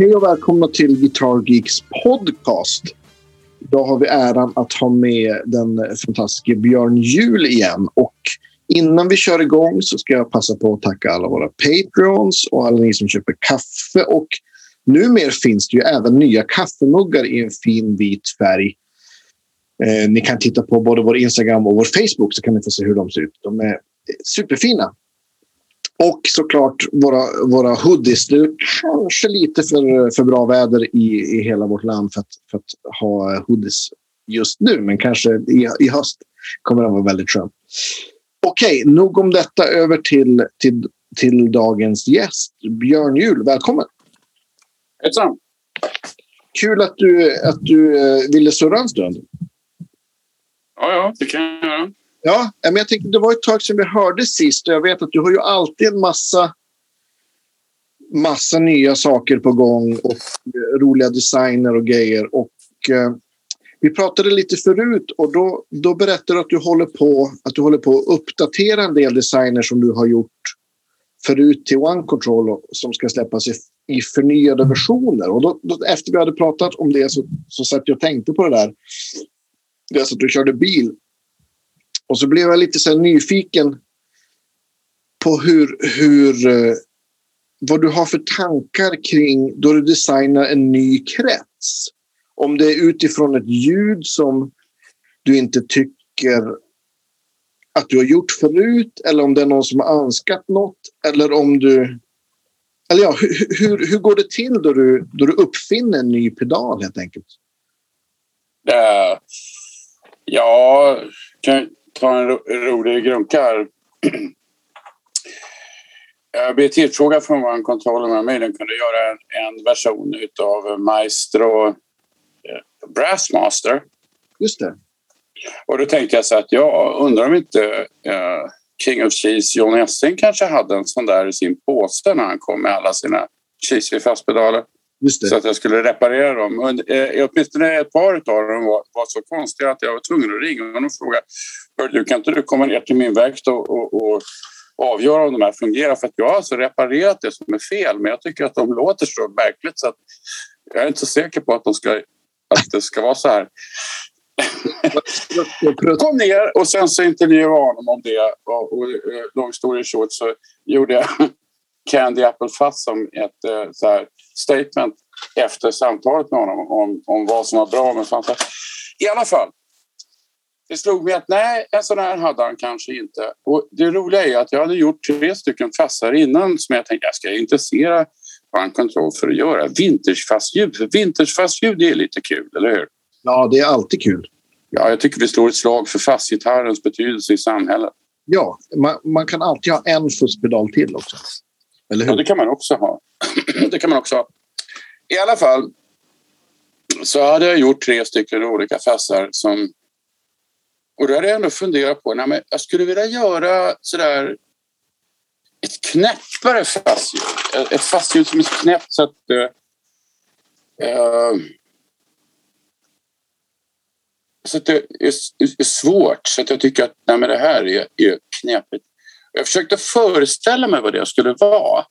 Hej och välkomna till Guitar Geeks podcast. Idag har vi äran att ha med den fantastiska Björn Jul igen. Och innan vi kör igång så ska jag passa på att tacka alla våra Patreons och alla ni som köper kaffe. Och numera finns det ju även nya kaffemuggar i en fin vit färg. Eh, ni kan titta på både vår Instagram och vår Facebook så kan ni få se hur de ser ut. De är superfina. Och såklart våra, våra hoodies. Det är kanske lite för, för bra väder i, i hela vårt land för att, för att ha hoodies just nu. Men kanske i, i höst kommer den vara väldigt skön. Okej, nog om detta. Över till, till, till dagens gäst. Björn Juhl, välkommen! Hejsan! Kul att du, att du eh, ville surra en stund. Ja, ja, det kan jag göra. Ja, men jag tänkte, det var ett tag sedan vi hörde sist och jag vet att du har ju alltid en massa, massa nya saker på gång och eh, roliga designer och grejer. Och, eh, vi pratade lite förut och då, då berättade du att du håller på att du håller på att uppdatera en del designer som du har gjort förut till One Control som ska släppas i, i förnyade versioner. Och då, då, efter vi hade pratat om det så, så satt jag och tänkte på det där. Det är så att du körde bil och så blev jag lite så nyfiken på hur, hur, eh, vad du har för tankar kring då du designar en ny krets. Om det är utifrån ett ljud som du inte tycker att du har gjort förut eller om det är någon som har önskat något eller om du... Eller ja, hur, hur, hur går det till då du, då du uppfinner en ny pedal helt enkelt? Uh, ja, kan, ta en ro rolig grunka här. Jag blev tillfrågad från vår kontroll om jag möjligen kunde göra en, en version av Maestro eh, Brassmaster. Just det. Och då tänkte jag så att jag undrar om inte eh, King of Cheese John Essing kanske hade en sån där i sin påse när han kom med alla sina cheesy fastpedaler. Så att jag skulle reparera dem. Och, eh, åtminstone ett par av dem var, var, så konstiga att jag var tvungen att ringa honom och fråga du kan inte du komma ner till min verkstad och, och, och avgöra om de här fungerar? För att jag har alltså reparerat det som är fel men jag tycker att de låter så märkligt så att jag är inte så säker på att, de ska, att det ska vara så här. Kom ner och sen så intervjuade jag honom om det. Och, och, eh, long story short så gjorde jag Candy Apple Fuzz som ett eh, så här, statement efter samtalet med honom om, om vad som var bra med fantastiskt. I alla fall, det slog mig att nej, en sån här hade han kanske inte. Och det roliga är att jag hade gjort tre stycken fassar innan som jag tänkte jag ska intressera One Control för att göra vintagefassljud. För vintagefassljud är lite kul, eller hur? Ja, det är alltid kul. Ja, jag tycker vi slår ett slag för fassgitarrens betydelse i samhället. Ja, man, man kan alltid ha en fusspedal till också. Eller hur? Ja, det kan man också ha. det kan man också ha. I alla fall så hade jag gjort tre stycken olika fassar som och då hade jag ändå funderat på, nej, jag skulle vilja göra sådär ett knäppare fastljud. Ett fastljud som är knäppt så att uh, så att det är, är, svårt. Så att jag tycker att nej, men det här är, är knepigt. Jag försökte föreställa mig vad det skulle vara.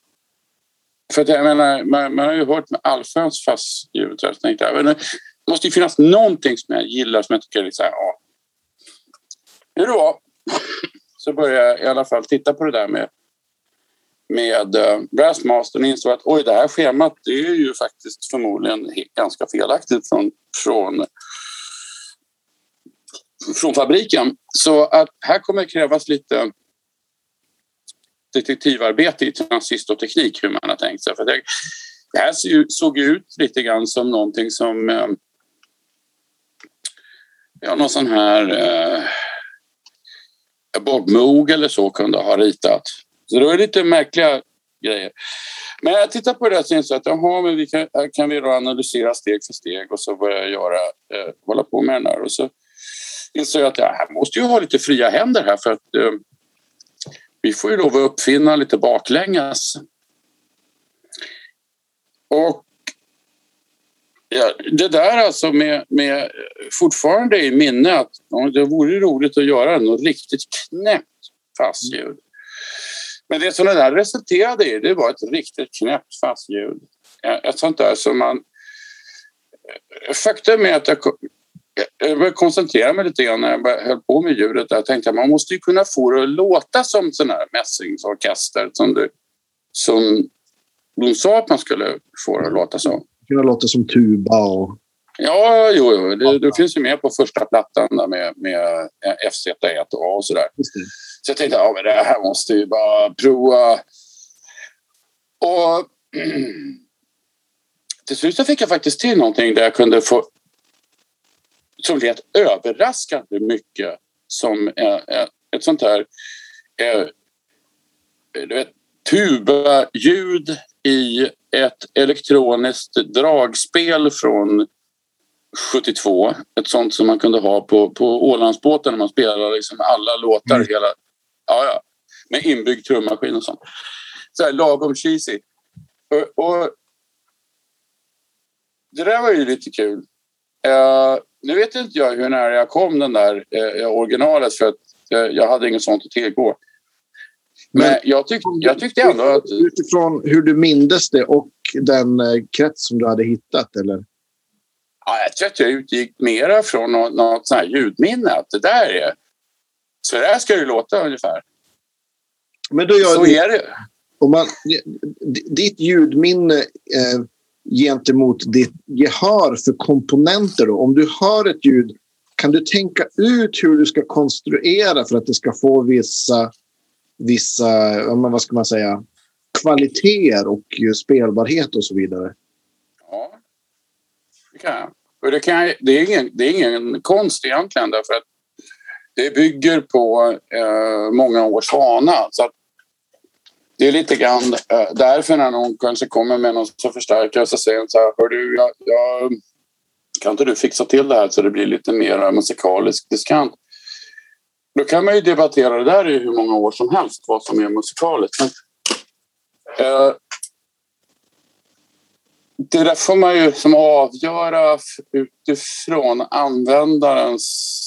För att jag menar, man, man har ju hört med allsköns fastljud. det måste ju finnas någonting som jag gillar som jag tycker är så här, ja, nu då så började jag i alla fall titta på det där med med uh, Brassmastern och insåg att oj, det här schemat det är ju faktiskt förmodligen ganska felaktigt från, från, från fabriken. Så att här kommer det krävas lite detektivarbete i transistorteknik hur man har tänkt sig. För det, det här såg ut lite grann som någonting som eh, ja, någon sån här Eh, Bob Moog eller så kunde ha ritat. Så det var lite märkliga grejer. Men jag tittar på det och insåg att jaha, men vi kan, kan vi då analysera steg för steg och så börja göra, eh, hålla på med den här. Och så insåg jag att jag måste ju ha lite fria händer här för att eh, vi får ju lov att uppfinna lite baklänges. Och Ja, det där alltså med, med fortfarande i minne att det vore roligt att göra något riktigt knäppt fastljud. Men det som det där resulterade i det var ett riktigt knäppt fastljud. ett sånt där som man... Faktum är att jag, jag började koncentrera mig lite grann när jag höll på med ljudet. Jag tänkte att man måste ju kunna få det att låta som sån här mässingsorkester som, du, som de sa att man skulle få det att låta som. Kunna låta som tuba och... Ja, jo, jo. Det, det finns ju med på första plattan där med, med FZ1 och sådär. Så jag tänkte att ja, det här måste vi bara prova. Och till slut så fick jag faktiskt till någonting där jag kunde få som lät överraskande mycket som ett sånt här vet, tuba-ljud i ett elektroniskt dragspel från 72. Ett sånt som man kunde ha på, på Ålandsbåten när man spelade liksom alla låtar. Mm. Hela, ja, ja, med inbyggd trummaskin och sånt. Så här, lagom cheesy. Och, och, det där var ju lite kul. Uh, nu vet inte jag hur nära jag kom den där uh, originalet för att uh, jag hade inget sånt att tillgå. Men, Men jag, tyck, jag tyckte ändå att... Utifrån hur du mindes det och den eh, krets som du hade hittat, eller? Ja, jag tror att jag utgick mera från något, något sånt här ljudminne. Att det där är... Så där ska det låta ungefär. Men då gör så du, är det. Om man, ditt ljudminne eh, gentemot ditt gehör för komponenter. Då. Om du hör ett ljud, kan du tänka ut hur du ska konstruera för att det ska få vissa vissa, vad ska man säga, kvaliteter och eh, spelbarhet och så vidare. Ja, det kan jag. Och det, kan det, är ingen, det är ingen konst egentligen därför att det bygger på eh, många års vana. Så att det är lite grann eh, därför när någon kanske kommer med någon som förstärkare så säger så här, Hör du, jag, jag, kan inte du fixa till det här så det blir lite mer musikaliskt diskant? Då kan man ju debattera det där i hur många år som helst, vad som är musikaliskt. Men, eh, det där får man ju som avgöra utifrån användarens...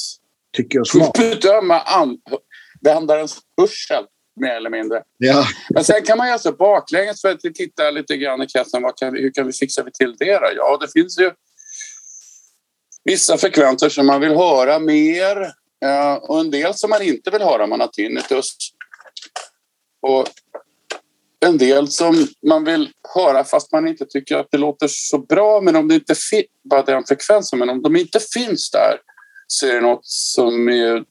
Tycker jag smak. Bedöma användarens hörsel, mer eller mindre. Ja. Men sen kan man ju alltså baklänges för att titta lite grann i kretsen. Vad kan vi, hur kan vi fixa till det då? Ja, det finns ju vissa frekvenser som man vill höra mer och en del som man inte vill höra om man har tinnitus. Och en del som man vill höra fast man inte tycker att det låter så bra. Men om det inte finns, bara den frekvensen, men om de inte finns där så är det något som är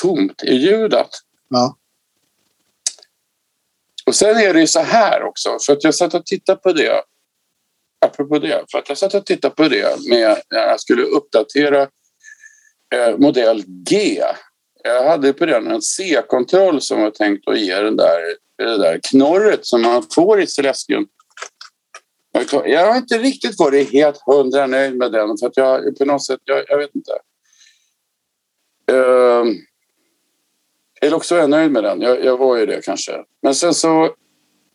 tomt i ljudet. Ja. Och sen är det ju så här också, för att jag satt och tittade på det. Apropå det, för att jag satt och tittade på det med när jag skulle uppdatera Eh, modell G. Jag hade på den en C-kontroll som var tänkt att ge den där, det där knorret som man får i Celestion. Jag har inte riktigt varit helt hundra nöjd med den för att jag på något sätt, jag, jag vet inte. Uh, eller också är jag nöjd med den. Jag, jag var ju det kanske. Men sen så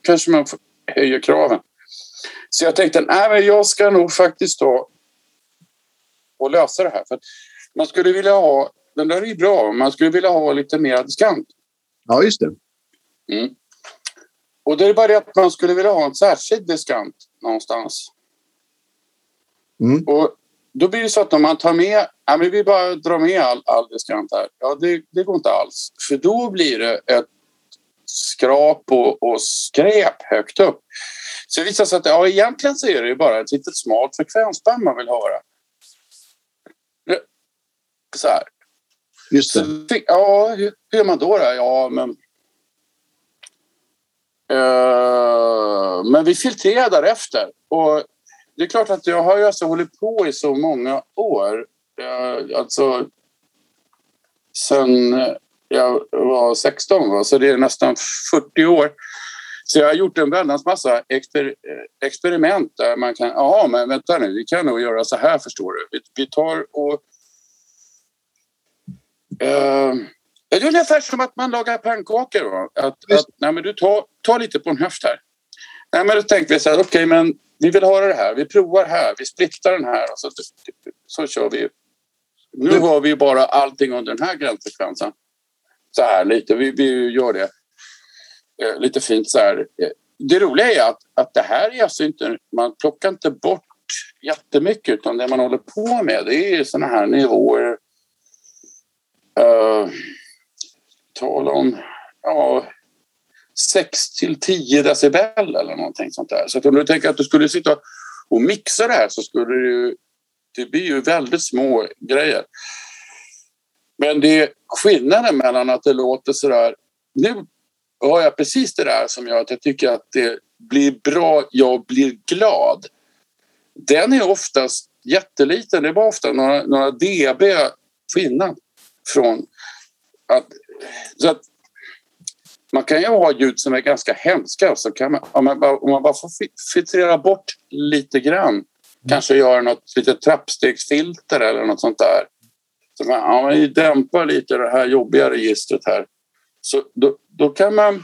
kanske man höjer kraven. Så jag tänkte, nej men jag ska nog faktiskt då och lösa det här. För man skulle vilja ha, den där är ju bra, man skulle vilja ha lite mer diskant. Ja, just det. Mm. Och det är bara det att man skulle vilja ha en särskild diskant någonstans. Mm. Och då blir det så att om man tar med, ja, men vi bara drar med all, all diskant här. Ja, det, det går inte alls. För då blir det ett skrap och, och skräp högt upp. Så det visar sig att ja, egentligen så är det ju bara ett litet smalt frekvensband man vill höra. Så här. Just det. Så, ja, hur, hur gör man då? då? Ja, men... Uh, men vi filtrerar därefter. Och det är klart att jag har ju alltså hållit på i så många år. Uh, alltså sen jag var 16, va? så det är nästan 40 år. Så jag har gjort en väldans massa exper experiment där man kan... Ja, men vänta nu, vi kan nog göra så här förstår du. Vi, vi tar och Uh, det är ungefär som att man lagar pannkakor. Att, att, nej, men du tar, tar lite på en höft här. Nej, men då tänkte vi så här, okej, okay, men vi vill höra det här. Vi provar här. Vi splittar den här och så, så kör vi. Nu har vi bara allting under den här gränsfrekvensen. Så här lite, vi, vi gör det eh, lite fint så här. det roliga är att, att det här är alltså inte, man plockar inte bort jättemycket utan det man håller på med det är sådana här nivåer. Uh, tala om ja, 6 till 10 decibel eller någonting sånt där. Så att om du tänker att du skulle sitta och mixa det här så skulle det ju, det blir ju väldigt små grejer. Men det är skillnaden mellan att det låter så där... nu har jag precis det där som gör att jag tycker att det blir bra, jag blir glad. Den är oftast jätteliten, det är bara ofta några, några dB skillnad från att, så att man kan ju ha ljud som är ganska hemska. Så kan man, om, man bara, om man bara får filtrera bort lite grann, mm. kanske göra något litet trappstegsfilter eller något sånt där. Så man, ja, man dämpar lite det här jobbiga registret här. Så då, då kan man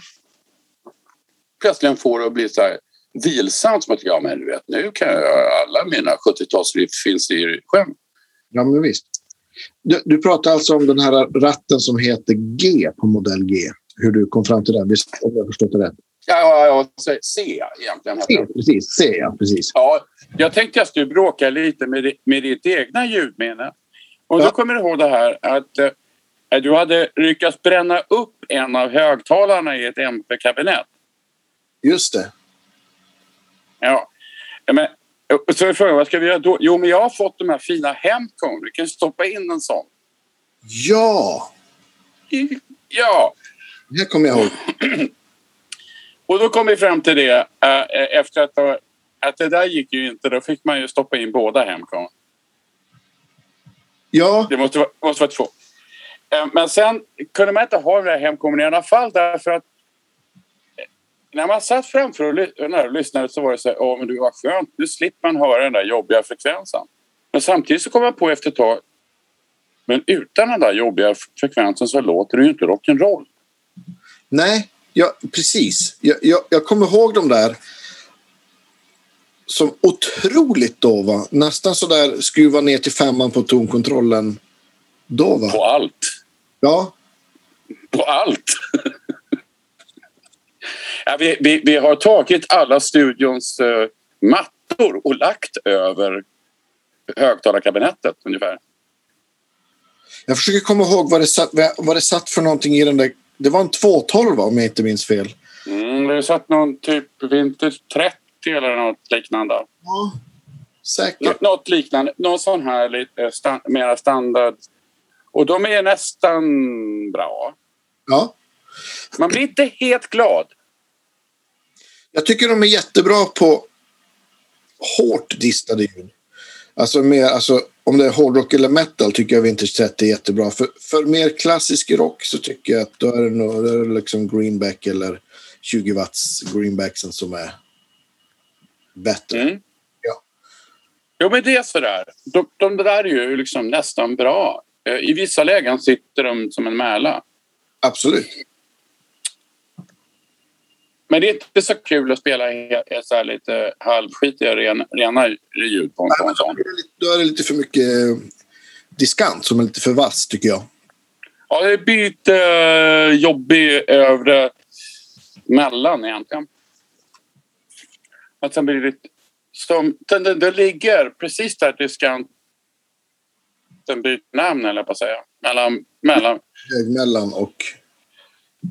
plötsligt få det att bli så här vilsamt som att ja, men du vet, nu kan jag göra alla mina 70-talsriff finns i sjön. Ja, men visst. Du, du pratar alltså om den här ratten som heter G på modell G. Hur du kom fram till den, om jag förstått det rätt. Ja, ja, ja C egentligen. C, precis. C, ja, precis. Ja, jag tänkte att du bråkar lite med, med ditt egna ljudminne. Och ja. då kommer du ihåg det här att eh, du hade lyckats bränna upp en av högtalarna i ett MP-kabinett. Just det. Ja. Men, så är frågan, vad ska vi göra då? Jo, men jag har fått de här fina Hemcom. Vi kan stoppa in en sån. Ja! Ja. Det kommer jag ihåg. Och då kom vi fram till det äh, efter att, att det där gick ju inte. Då fick man ju stoppa in båda Hemcom. Ja. Det måste vara, måste vara två. Äh, men sen kunde man inte ha den där Hemcomen i alla fall därför att när man satt framför och, lyssnade så var det så här, åh men du var skönt, nu slipper man höra den där jobbiga frekvensen. Men samtidigt så kom jag på efter ett tag, men utan den där jobbiga frekvensen så låter det ju inte rock'n'roll. Nej, ja, precis. Jag, jag, jag kommer ihåg de där som otroligt dova. Nästan så där skruva ner till femman på tonkontrollen dova. På allt. Ja. På allt. Ja, vi, vi, vi, har tagit alla studions uh, mattor och lagt över högtalarkabinettet ungefär. Jag försöker komma ihåg vad det, satt, vad det satt för någonting i den där. Det var en 212 om jag inte minns fel. Mm, det satt någon typ Vintage 30 eller något liknande. Ja, säkert. Nå något liknande. Någon sån här lite sta mera standard. Och de är nästan bra. Ja. Man blir inte helt glad. Jag tycker de är jättebra på hårt distade ljud. Alltså, mer, alltså om det är hårdrock eller metal tycker jag Vintage 30 är jättebra. För, för mer klassisk rock så tycker jag att då är det, nog, då är det liksom greenback eller 20 watts greenbacksen som är bättre. Mm. Ja. Jo, men det är sådär. De, de där är ju liksom nästan bra. Eh, I vissa lägen sitter de som en mäla. Absolut. Men det är inte så kul att spela så här lite halvskitiga ren, rena ljud på en, sån. Då är det lite för mycket eh, diskant som är lite för vass tycker jag. Ja, det är byte uh, jobbig övre mellan egentligen. Att sen blir det lite... Som, den, den, den ligger precis där diskanten byter namn, eller på att säga. Mellan, mellan. Mellan och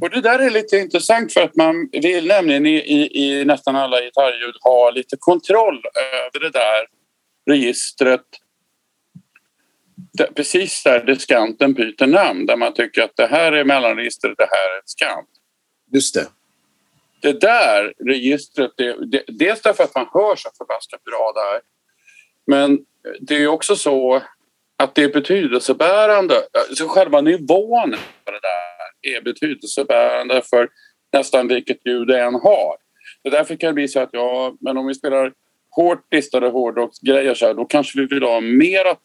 och det där är lite intressant för att man vill nämligen i, i, i nästan alla gitarrljud ha lite kontroll över det där registret. Det, precis där diskanten byter namn, där man tycker att det här är mellanregistret, det här är ett skant. Just det. Det där registret, det, det, dels därför att man hör så förbaskat bra där. Men det är också så att det är betydelsebärande, alltså själva nivån på det där är betydelsebärande för nästan vilket ljud det än har. Så därför kan det bli så att ja, men om vi spelar hårt listade hårdrocksgrejer så här, då kanske vi vill ha mera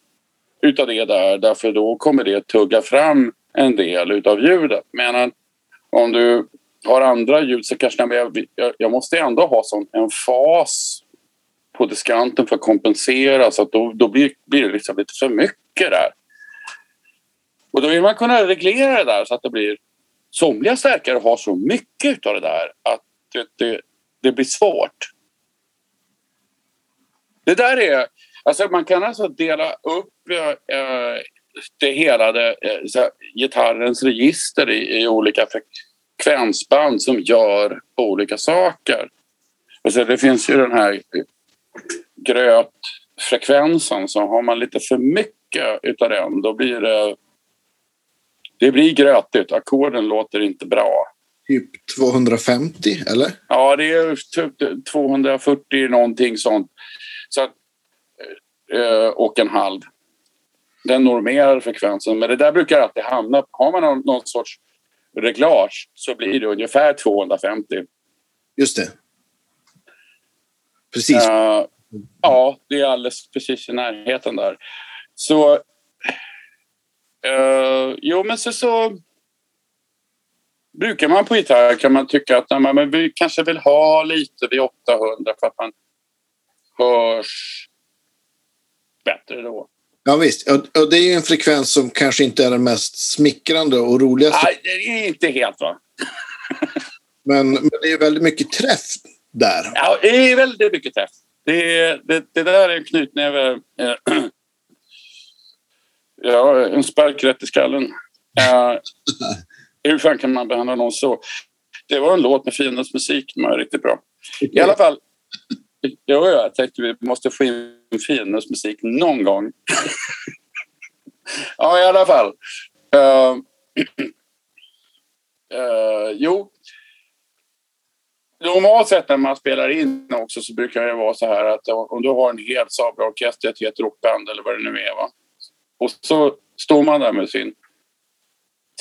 utav det där därför då kommer det tugga fram en del utav ljudet. Men eh, om du har andra ljud så kanske jag, jag måste ändå ha sån en fas på diskanten för att kompensera så att då, då blir, blir det liksom lite för mycket där. Och då vill man kunna reglera det där så att det blir somliga stärkare har så mycket av det där att det, det, det blir svårt. Det där är... Alltså man kan alltså dela upp eh, det hela, det, eh, gitarrens register i, i, olika frekvensband som gör olika saker. Alltså det finns ju den här grötfrekvensen så har man lite för mycket utav den då blir det det blir grötigt. Ackorden låter inte bra. Typ 250 eller? Ja, det är typ 240 någonting sånt. Så att, eh, och en halv. Den normerade frekvensen. Men det där brukar alltid hamna... Har man någon, någon sorts reglage så blir det ungefär 250. Just det. Precis. Uh, ja, det är alldeles precis i närheten där. Så... Uh, jo, men så, så brukar man på gitarr kan man tycka att nej, men vi kanske vill ha lite vid 800 för att man hörs bättre då. Ja visst, och det är en frekvens som kanske inte är den mest smickrande och roligaste. Nej, det är inte helt va. men, men det är väldigt mycket träff där. Ja, det är väldigt mycket träff. Det, det, det där är en knytnäve. Ja, en spark rätt i skallen. Uh, hur fan kan man behandla någon så? Det var en låt med Fiendens musik som var riktigt bra. I alla fall. Jo, jag tänkte vi måste få in Fiendens musik någon gång. ja, i alla fall. Uh, uh, jo. Normalt sett när man spelar in också så brukar det vara så här att om du har en hel Sabra-orkester, ett helt rockband eller vad det nu är. Va? Och så står man där med sin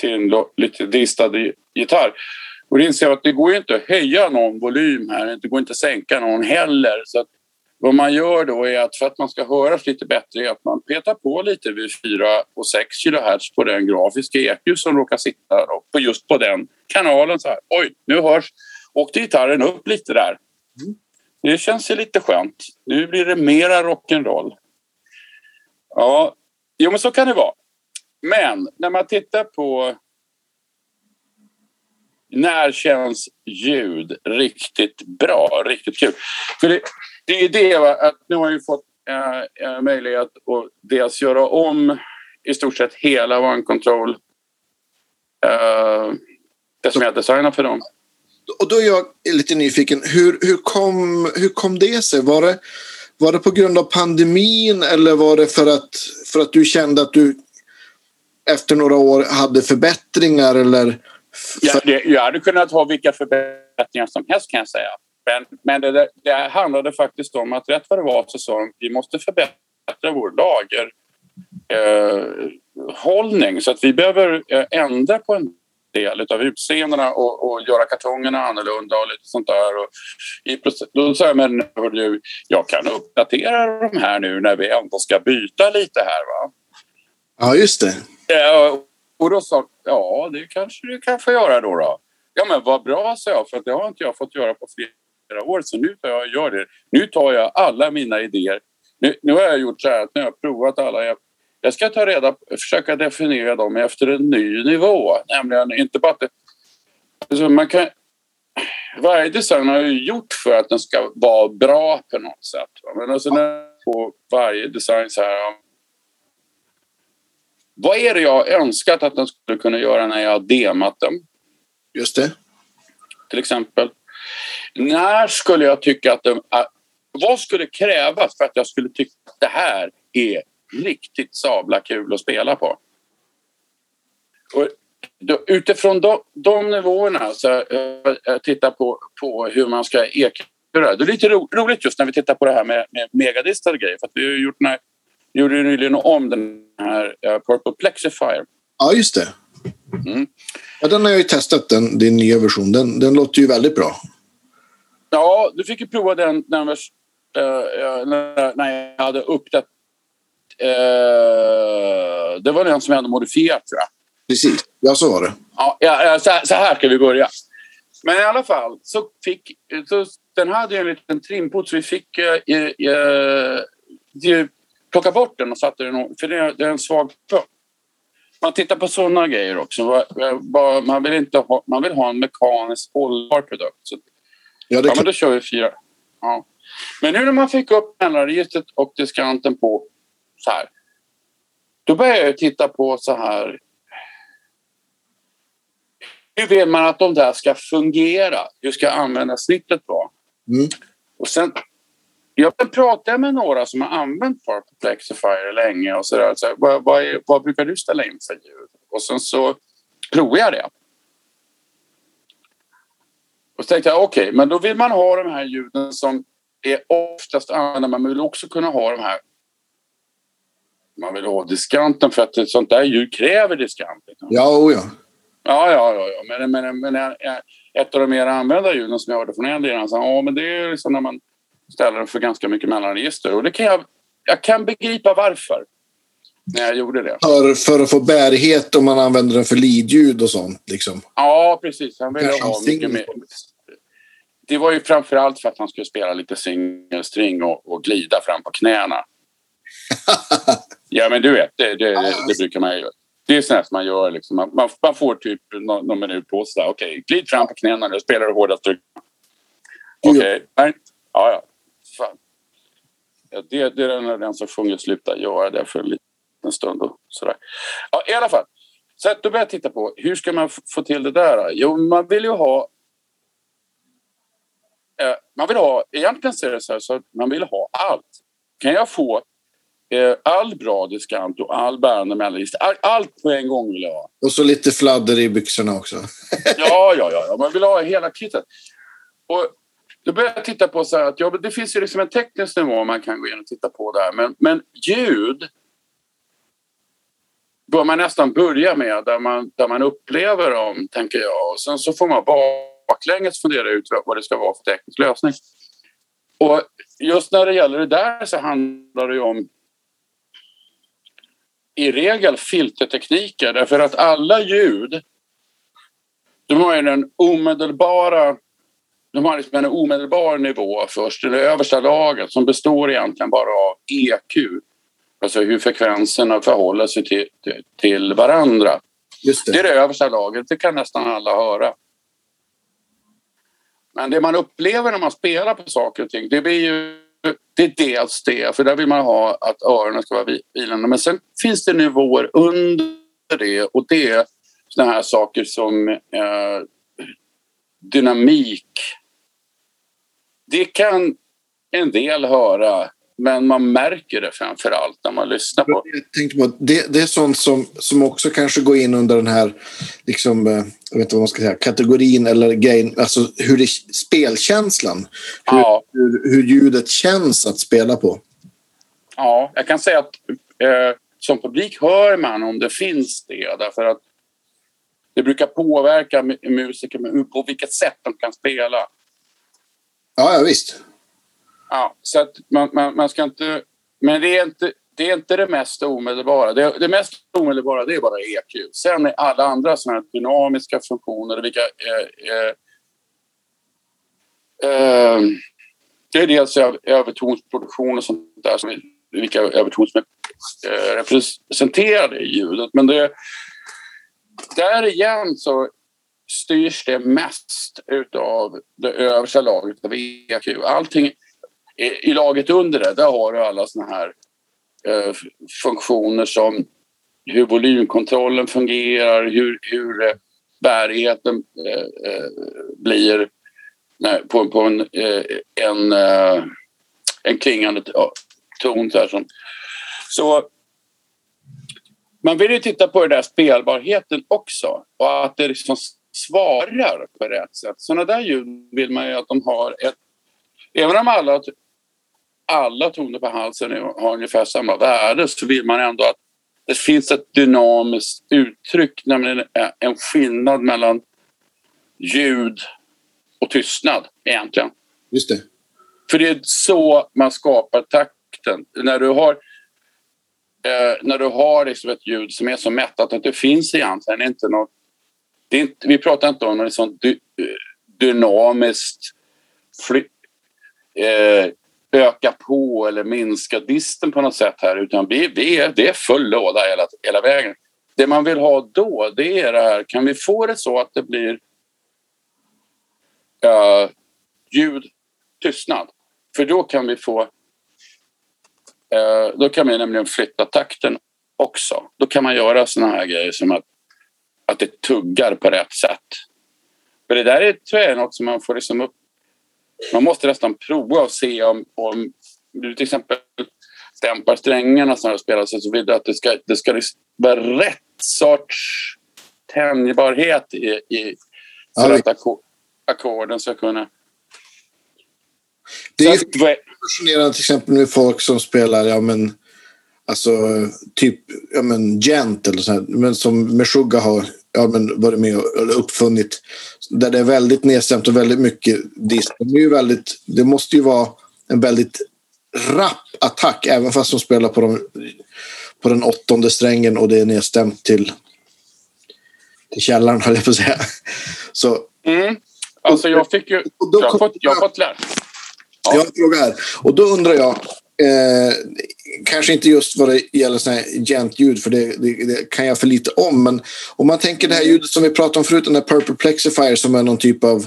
sin lite distade gitarr. Och då inser jag att det går inte att höja någon volym här, det går inte att sänka någon heller. Så vad man gör då är att för att man ska höras lite bättre är att man petar på lite vid 4 och 6 kHz på den grafiska EQ som råkar sitta på just på den kanalen. Så här. Oj, nu hörs åkte gitarren upp lite där. Mm. Det känns ju lite skönt. Nu blir det mera rock'n'roll. Ja, jo men så kan det vara. Men när man tittar på när känns ljud riktigt bra, riktigt kul? För det, det är det att nu har jag fått äh, möjlighet att dels göra om i stort sett hela One Control. Äh, eh, det som jag designat för dem. Och då är jag lite nyfiken. Hur, hur, kom, hur kom det sig? Var det, var det på grund av pandemin eller var det för att, för att du kände att du efter några år hade förbättringar eller? Ja, det, jag hade kunnat ha vilka förbättringar som helst kan jag säga. Men, men det, det handlade faktiskt om att rätt vad det var så sa vi måste förbättra vår lagerhållning eh, så att vi behöver eh, ändra på en del av utseendena och, och göra kartongerna annorlunda och lite sånt där. Och i, då sa jag, men du, jag kan uppdatera de här nu när vi ändå ska byta lite här. Va? Ja, just det. Ja, och då sa ja, det kanske du kan få göra då. då. Ja, men vad bra, sa jag, för det har inte jag fått göra på flera år, så nu tar jag gör det. Nu tar jag alla mina idéer. Nu, nu har jag gjort så här att nu har jag provat alla. Jag, jag ska ta reda försöka definiera dem efter en ny nivå. Nämligen inte bara att alltså man kan, varje design har jag gjort för att den ska vara bra på något sätt. Men alltså när på varje design så här vad är det jag önskat att den skulle kunna göra när jag har demat den? Just det. Till exempel. När skulle jag tycka att den... Vad skulle krävas för att jag skulle tycka att det här är riktigt sabla kul att spela på? Och utifrån de, de nivåerna så jag tittar på, på hur man ska eka det är lite ro, roligt just när vi tittar på det här med, med megadistade grejer. För vi har gjort den här gjorde nyligen om den här uh, Purple Plexifier. Ja, just det. Mm. Ja, den har jag ju testat, den, din nya version. Den, den låter ju väldigt bra. Ja, du fick ju prova den när, när, när jag hade uppdaterat. Uh, det var den som jag hade modifierat, tror jag. Precis, ja så var det. Ja, ja så, så, här ska vi börja. Men i alla fall, så fick... Så, den hade ju en liten trimpot så vi fick... Uh, uh, plocka bort den och satte den för det är, det är en svag punkt. Man tittar på sådana grejer också. Man vill, inte ha, man vill ha en mekaniskt hållbar produkt. Så Ja, ja men då kör vi fyra. Ja. Men nu när man fick upp mellanregistret och diskanten på så här. Då började jag titta på så här. Hur vill man att de där ska fungera? Hur ska användarsnittet vara? Mm. Och sen jag pratade med några som har använt Purple Plexifier länge och sådär. Så vad, vad, vad, brukar du ställa in för ljud? Och sen så provade jag det. Och så tänkte jag okej, okay, men då vill man ha de här ljuden som är oftast använda. Man vill också kunna ha de här man vill ha diskanten för att ett sånt där ljud kräver diskant. Liksom. Ja, oh ja. Ja, ja, ja. ja. Men, men, men ett av de mer använda ljuden som jag hörde från en del, ja, men det är liksom när man ställer den för ganska mycket mellanregister. Och det kan jag, jag kan begripa varför. När jag gjorde det. För, för att få bärighet om man använder den för lidljud och sånt? Liksom. Ja, precis. Han ville ha mycket mer. Det var ju framför allt för att han skulle spela lite singelstring och, och glida fram på knäna. Ja, men du vet, det, det, det, det brukar man ju göra. Det är sånt man gör. Liksom. Man, man, man, får typ någon, någon minut på sig. Okej, okay, glid fram på knäna nu. Spelar du hårdast tryck. Okej, okay. ja, ja fan. Ja, det, det är den som sjunger slutar göra det för en liten stund. Och sådär. Ja, I alla fall. Så att då börjar jag titta på hur ska man få till det där? Jo, man vill ju ha... Eh, man vill ha... Egentligen så är det så här så man vill ha allt. Kan jag få all bra diskant och all bärande mellanlista. All, allt på en gång vill jag ha. Och så lite fladder i byxorna också. ja, ja, ja. Man vill ha hela kittet. Och då började jag titta på så här att ja, det finns ju liksom en teknisk nivå man kan gå in och titta på där. Men, men ljud bör man nästan börja med där man, där man upplever dem, tänker jag. Och sen så får man baklänges fundera ut vad det ska vara för teknisk lösning. Och just när det gäller det där så handlar det ju om i regel filtertekniker därför att alla ljud de har ju den omedelbara de har liksom en omedelbar nivå först, det översta laget som består egentligen bara av EQ. Alltså hur frekvenserna förhåller sig till, till, till varandra. Det. det är det översta laget, det kan nästan alla höra. Men det man upplever när man spelar på saker och ting, det blir ju det är dels det, för där vill man ha att öronen ska vara vilande. Men sen finns det nivåer under det och det är såna här saker som eh, dynamik, det kan en del höra men man märker det framför allt när man lyssnar på jag på, det. Det är sånt som, som också kanske går in under den här liksom, eh, jag vet inte vad man ska säga, kategorin eller grejen, alltså hur det, spelkänslan. Hur, ja. hur, hur ljudet känns att spela på. Ja, jag kan säga att eh, som publik hör man om det finns det därför att det brukar påverka musiker på vilket sätt de kan spela. Ja, ja visst. Ja, så att man, man, man, ska inte... Men det är inte det, är inte det mest omedelbara. Det, det mest omedelbara det är bara EQ. Sen är alla andra såna dynamiska funktioner, vilka... Eh, eh, eh, det är dels övertonsproduktion och sånt där, som, vilka överton som är eh, representerade i ljudet. Men det, där igen så styrs det mest av det översta laget av EQ. Allting i, i laget under det, där har du alla såna här eh, funktioner som hur volymkontrollen fungerar, hur, hur eh, bärigheten eh, eh blir nej, på, på en, eh, en, eh, en klingande ton. Så, här, som. så man vill ju titta på den där spelbarheten också och att det liksom svarar på rätt sätt. Sådana där ljud vill man ju att de har ett... Även om alla, alla toner på halsen har ungefär samma värde så vill man ändå att det finns ett dynamiskt uttryck, nämligen en skillnad mellan ljud och tystnad egentligen. Just det. För det är så man skapar takten. När du har eh, när du har liksom ett ljud som är så mättat att det finns egentligen inte något... Det inte, vi pratar inte om något sånt dy, dynamiskt fly, eh, öka på eller minska disten på något sätt här utan vi, vi är, det är full låda hela, hela vägen. Det man vill ha då det är det här, kan vi få det så att det blir eh, ljud, tystnad. För då kan vi få... Eh, då kan vi nämligen flytta takten också. Då kan man göra såna här grejer som att, att det tuggar på rätt sätt. För det där är, tror jag är något som man får liksom upp... Man måste nästan prova och se om, om du till exempel dämpar strängarna som spelas och så vidare. Att det ska, det ska liksom vara rätt sorts tänjbarhet i, i för att ackorden ska kunna... Det är fascinerande till exempel med folk som spelar, ja men Alltså typ ja, men gent eller så här, men som Meshuggah har ja, men varit med och uppfunnit. Där det är väldigt nedstämt och väldigt mycket disk. Det, är ju väldigt, det måste ju vara en väldigt rapp attack även fast de spelar på, de, på den åttonde strängen och det är nedstämt till, till källaren höll jag på att säga. Så, mm. Alltså jag fick ju... Då, jag har fått, jag har fått lära. Ja. Jag har en fråga här. Och då undrar jag, eh, kanske inte just vad det gäller här gent-ljud, för det, det, det, kan jag för lite om. Men om man tänker det här ljudet som vi pratade om förut, den där Purple Plexifier som är någon typ av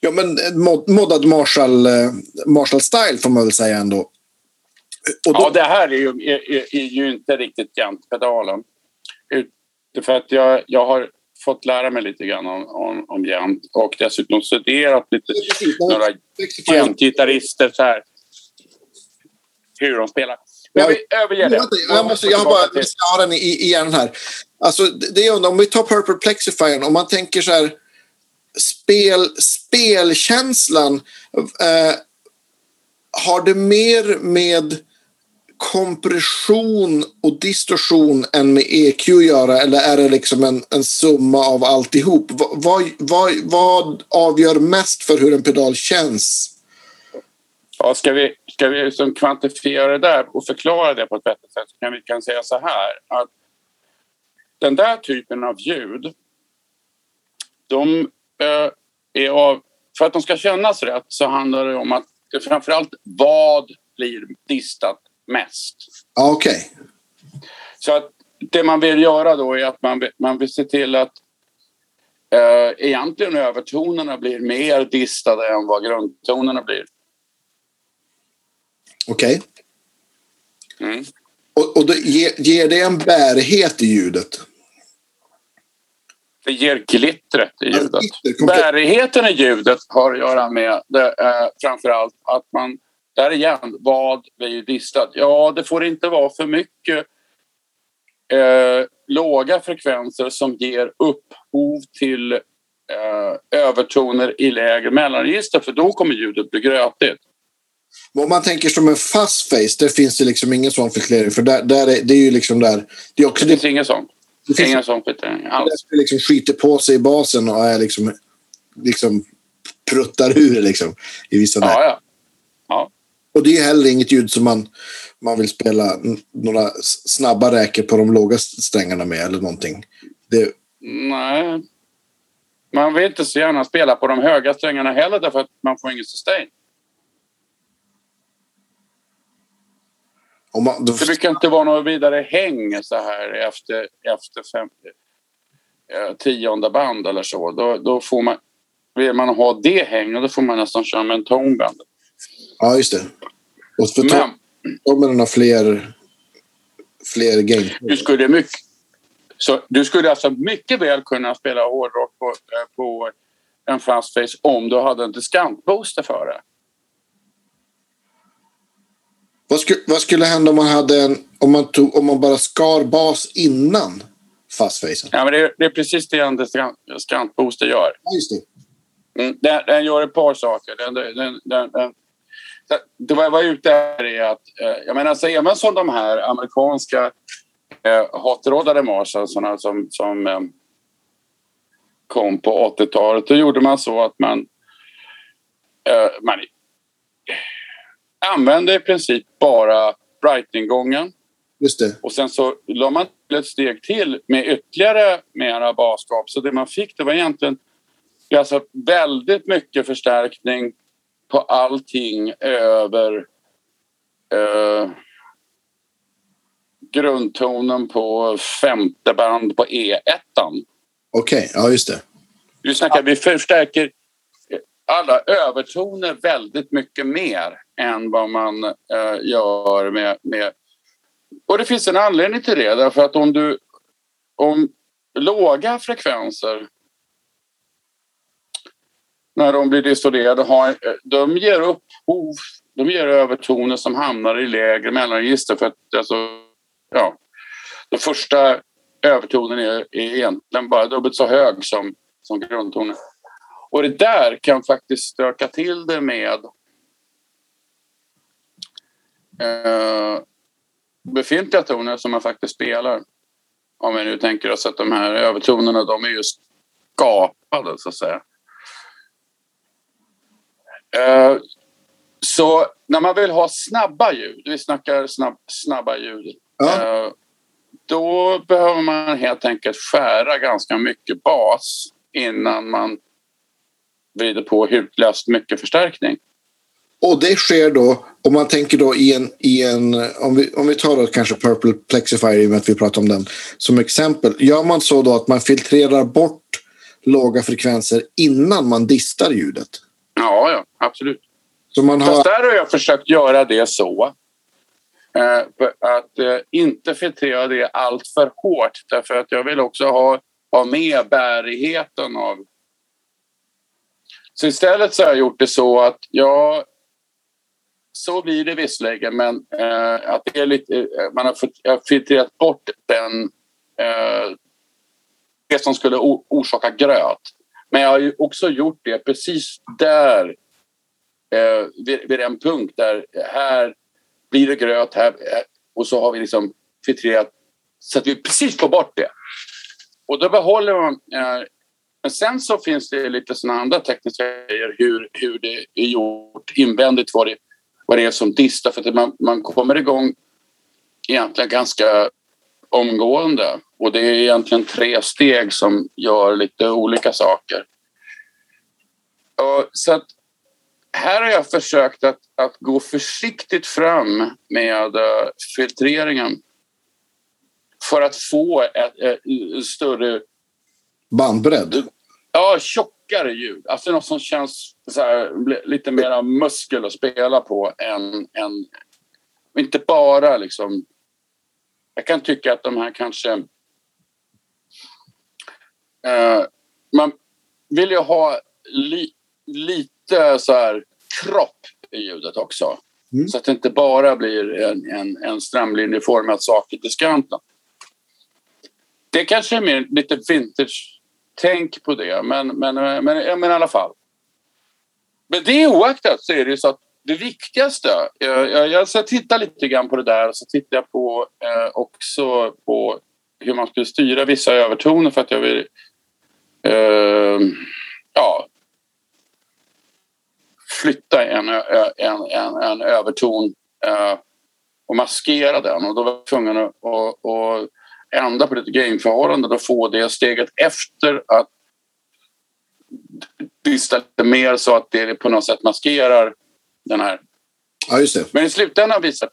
ja, men mod, moddad Marshall, eh, Marshall Style får man väl säga ändå. Och då... Ja, det här är ju, är, är ju inte riktigt gent-pedalen. För att jag, jag har fått lära mig lite grann om, om, om gent och dessutom studerat lite några gent-gitarrister så här hur de spelar. Men vi överger det. Jag, måste, jag bara jag ha den i, igen här. Alltså, det är, om vi tar Purple Plexifiern, om man tänker så här spel, spelkänslan. Eh, har det mer med kompression och distorsion än med EQ att göra eller är det liksom en, en summa av alltihop? Vad, vad, vad avgör mest för hur en pedal känns? Ja, ska vi, ska vi liksom kvantifiera det där och förklara det på ett bättre sätt så kan vi kan säga så här att den där typen av ljud de eh, är av, för att de ska kännas rätt så handlar det om att det framförallt vad blir distat mest. Okej. Okay. Så att det man vill göra då är att man, man vill se till att eh, egentligen övertonerna blir mer distade än vad grundtonerna blir. Okej. Okay. Mm. Och, och ger, ger det en bärighet i ljudet? Det ger glittret i ljudet. Bärigheten i ljudet har att göra med det, eh, framförallt att man, där igen, vad blir distat? Ja, det får inte vara för mycket eh, låga frekvenser som ger upphov till eh, övertoner i lägre mellanregister för då kommer ljudet bli grötigt. Om man tänker som en fast face, där finns det liksom ingen sån förklering. För där, där är, det är ju liksom där... Det, är också det finns det, ingen sån. Det finns ingen sån förklaring alls. Det liksom skiter på sig i basen och är liksom, liksom pruttar ur liksom, i vissa ja, ja. ja. Och det är heller inget ljud som man, man vill spela några snabba räker på de låga strängarna med eller någonting. Det... Nej. Man vill inte så gärna spela på de höga strängarna heller därför att man får ingen sustain. Man, då... Det brukar inte vara något vidare häng så här efter, efter fem, eh, tionde band eller så. Då, då får man, vill man ha det hänget då får man nästan köra med en tonband. Ja, just det. Och för Men, tonerna har fler, fler gain. Du skulle, mycket, så, du skulle alltså mycket väl kunna spela hårdrock på, eh, på en fast face om du hade en diskantbooster för det. Vad skulle, vad skulle hända om man, hade en, om, man tog, om man bara skar bas innan fastfacen? Ja, men det, är, det är precis det en diskantbooster gör. Ja, just det. Mm, den, den, gör ett par saker. Den, den, den, det var jag var ute här är att, eh, jag menar, så även som de här amerikanska eh, hotrodade Marshalsarna som, som eh, kom på 80-talet, då gjorde man så att man, eh, man använde i princip bara Brighting-gången. Just det. Och sen så la man ett steg till med ytterligare mera basgap. Så det man fick det var egentligen alltså väldigt mycket förstärkning på allting över eh, grundtonen på femte band på E1. Okej, okay. ja just det. Du snackar, vi förstärker alla övertoner väldigt mycket mer än vad man eh, gör med, med... Och det finns en anledning till det. Därför att om du... Om låga frekvenser när de blir distorderade har, eh, de ger upphov, de ger övertoner som hamnar i lägre mellanregister för att alltså, ja, den första övertonen är, är egentligen bara dubbelt så hög som, som grundtonen. Och det där kan faktiskt stöka till det med eh, befintliga toner som man faktiskt spelar. Om vi nu tänker oss att de här övertonerna de är ju skapade så att säga. Eh, så när man vill ha snabba ljud, vi snackar snabb, snabba ljud. Ja. Eh, då behöver man helt enkelt skära ganska mycket bas innan man vrider på hutlöst mycket förstärkning. Och det sker då, om man tänker då i en, i en om, vi, om vi tar då kanske Purple Plexifier i och med att vi pratar om den som exempel. Gör man så då att man filtrerar bort låga frekvenser innan man distar ljudet? Ja, ja absolut. Så man har... Fast där har jag försökt göra det så eh, att eh, inte filtrera det allt för hårt därför att jag vill också ha, ha med bärigheten av så istället så har jag gjort det så att jag så blir det visserligen, men eh, att det är lite, eh, man har filtrerat bort den, eh, det som skulle orsaka gröt. Men jag har ju också gjort det precis där, eh, vid, vid en punkt där här blir det gröt här eh, och så har vi liksom filtrerat så att vi precis får bort det. Och då behåller man eh, men sen så finns det lite såna andra tekniska grejer hur, hur det är gjort invändigt, vad det, vad det är som distar. För att man, man kommer igång egentligen ganska omgående och det är egentligen tre steg som gör lite olika saker. Och så att här har jag försökt att, att gå försiktigt fram med uh, filtreringen för att få ett, ett, ett större bandbredd? Ja, tjockare ljud. Alltså något som känns så här, lite mer muskel att spela på än, än... Inte bara liksom... Jag kan tycka att de här kanske... Eh, man vill ju ha li, lite så här kropp i ljudet också. Mm. Så att det inte bara blir en, en, en strömlinjeformad sak i diskanten. Det kanske är mer lite vintage tänk på det. Men, men, men, men, i alla fall. Men det oaktat så är det ju så att det viktigaste, jag, jag, jag ska titta lite grann på det där och så tittar jag på eh, också på hur man skulle styra vissa övertoner för att jag vill eh, ja, flytta en, en, en, en överton eh, och maskera den och då var jag tvungen att, och, att ändra på lite gameförhållanden och få det steget efter att dista lite mer så att det på något sätt maskerar den här. Ja, just det. Men i slutändan visar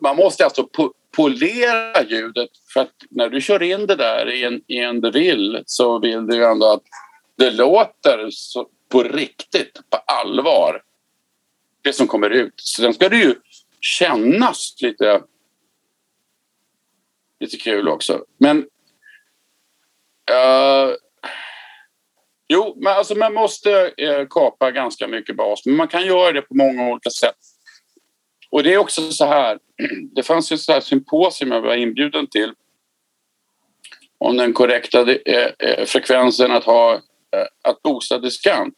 man måste alltså polera ljudet för att när du kör in det där i en, i en drill så vill du ändå att det låter så, på riktigt, på allvar. Det som kommer ut. Sen ska det ju kännas lite lite kul också. Men... Uh, jo, men alltså man måste uh, kapa ganska mycket bas. Men man kan göra det på många olika sätt. Och det är också så här. Det fanns ju ett symposium jag var inbjuden till om den korrekta uh, frekvensen att ha att boosta diskant.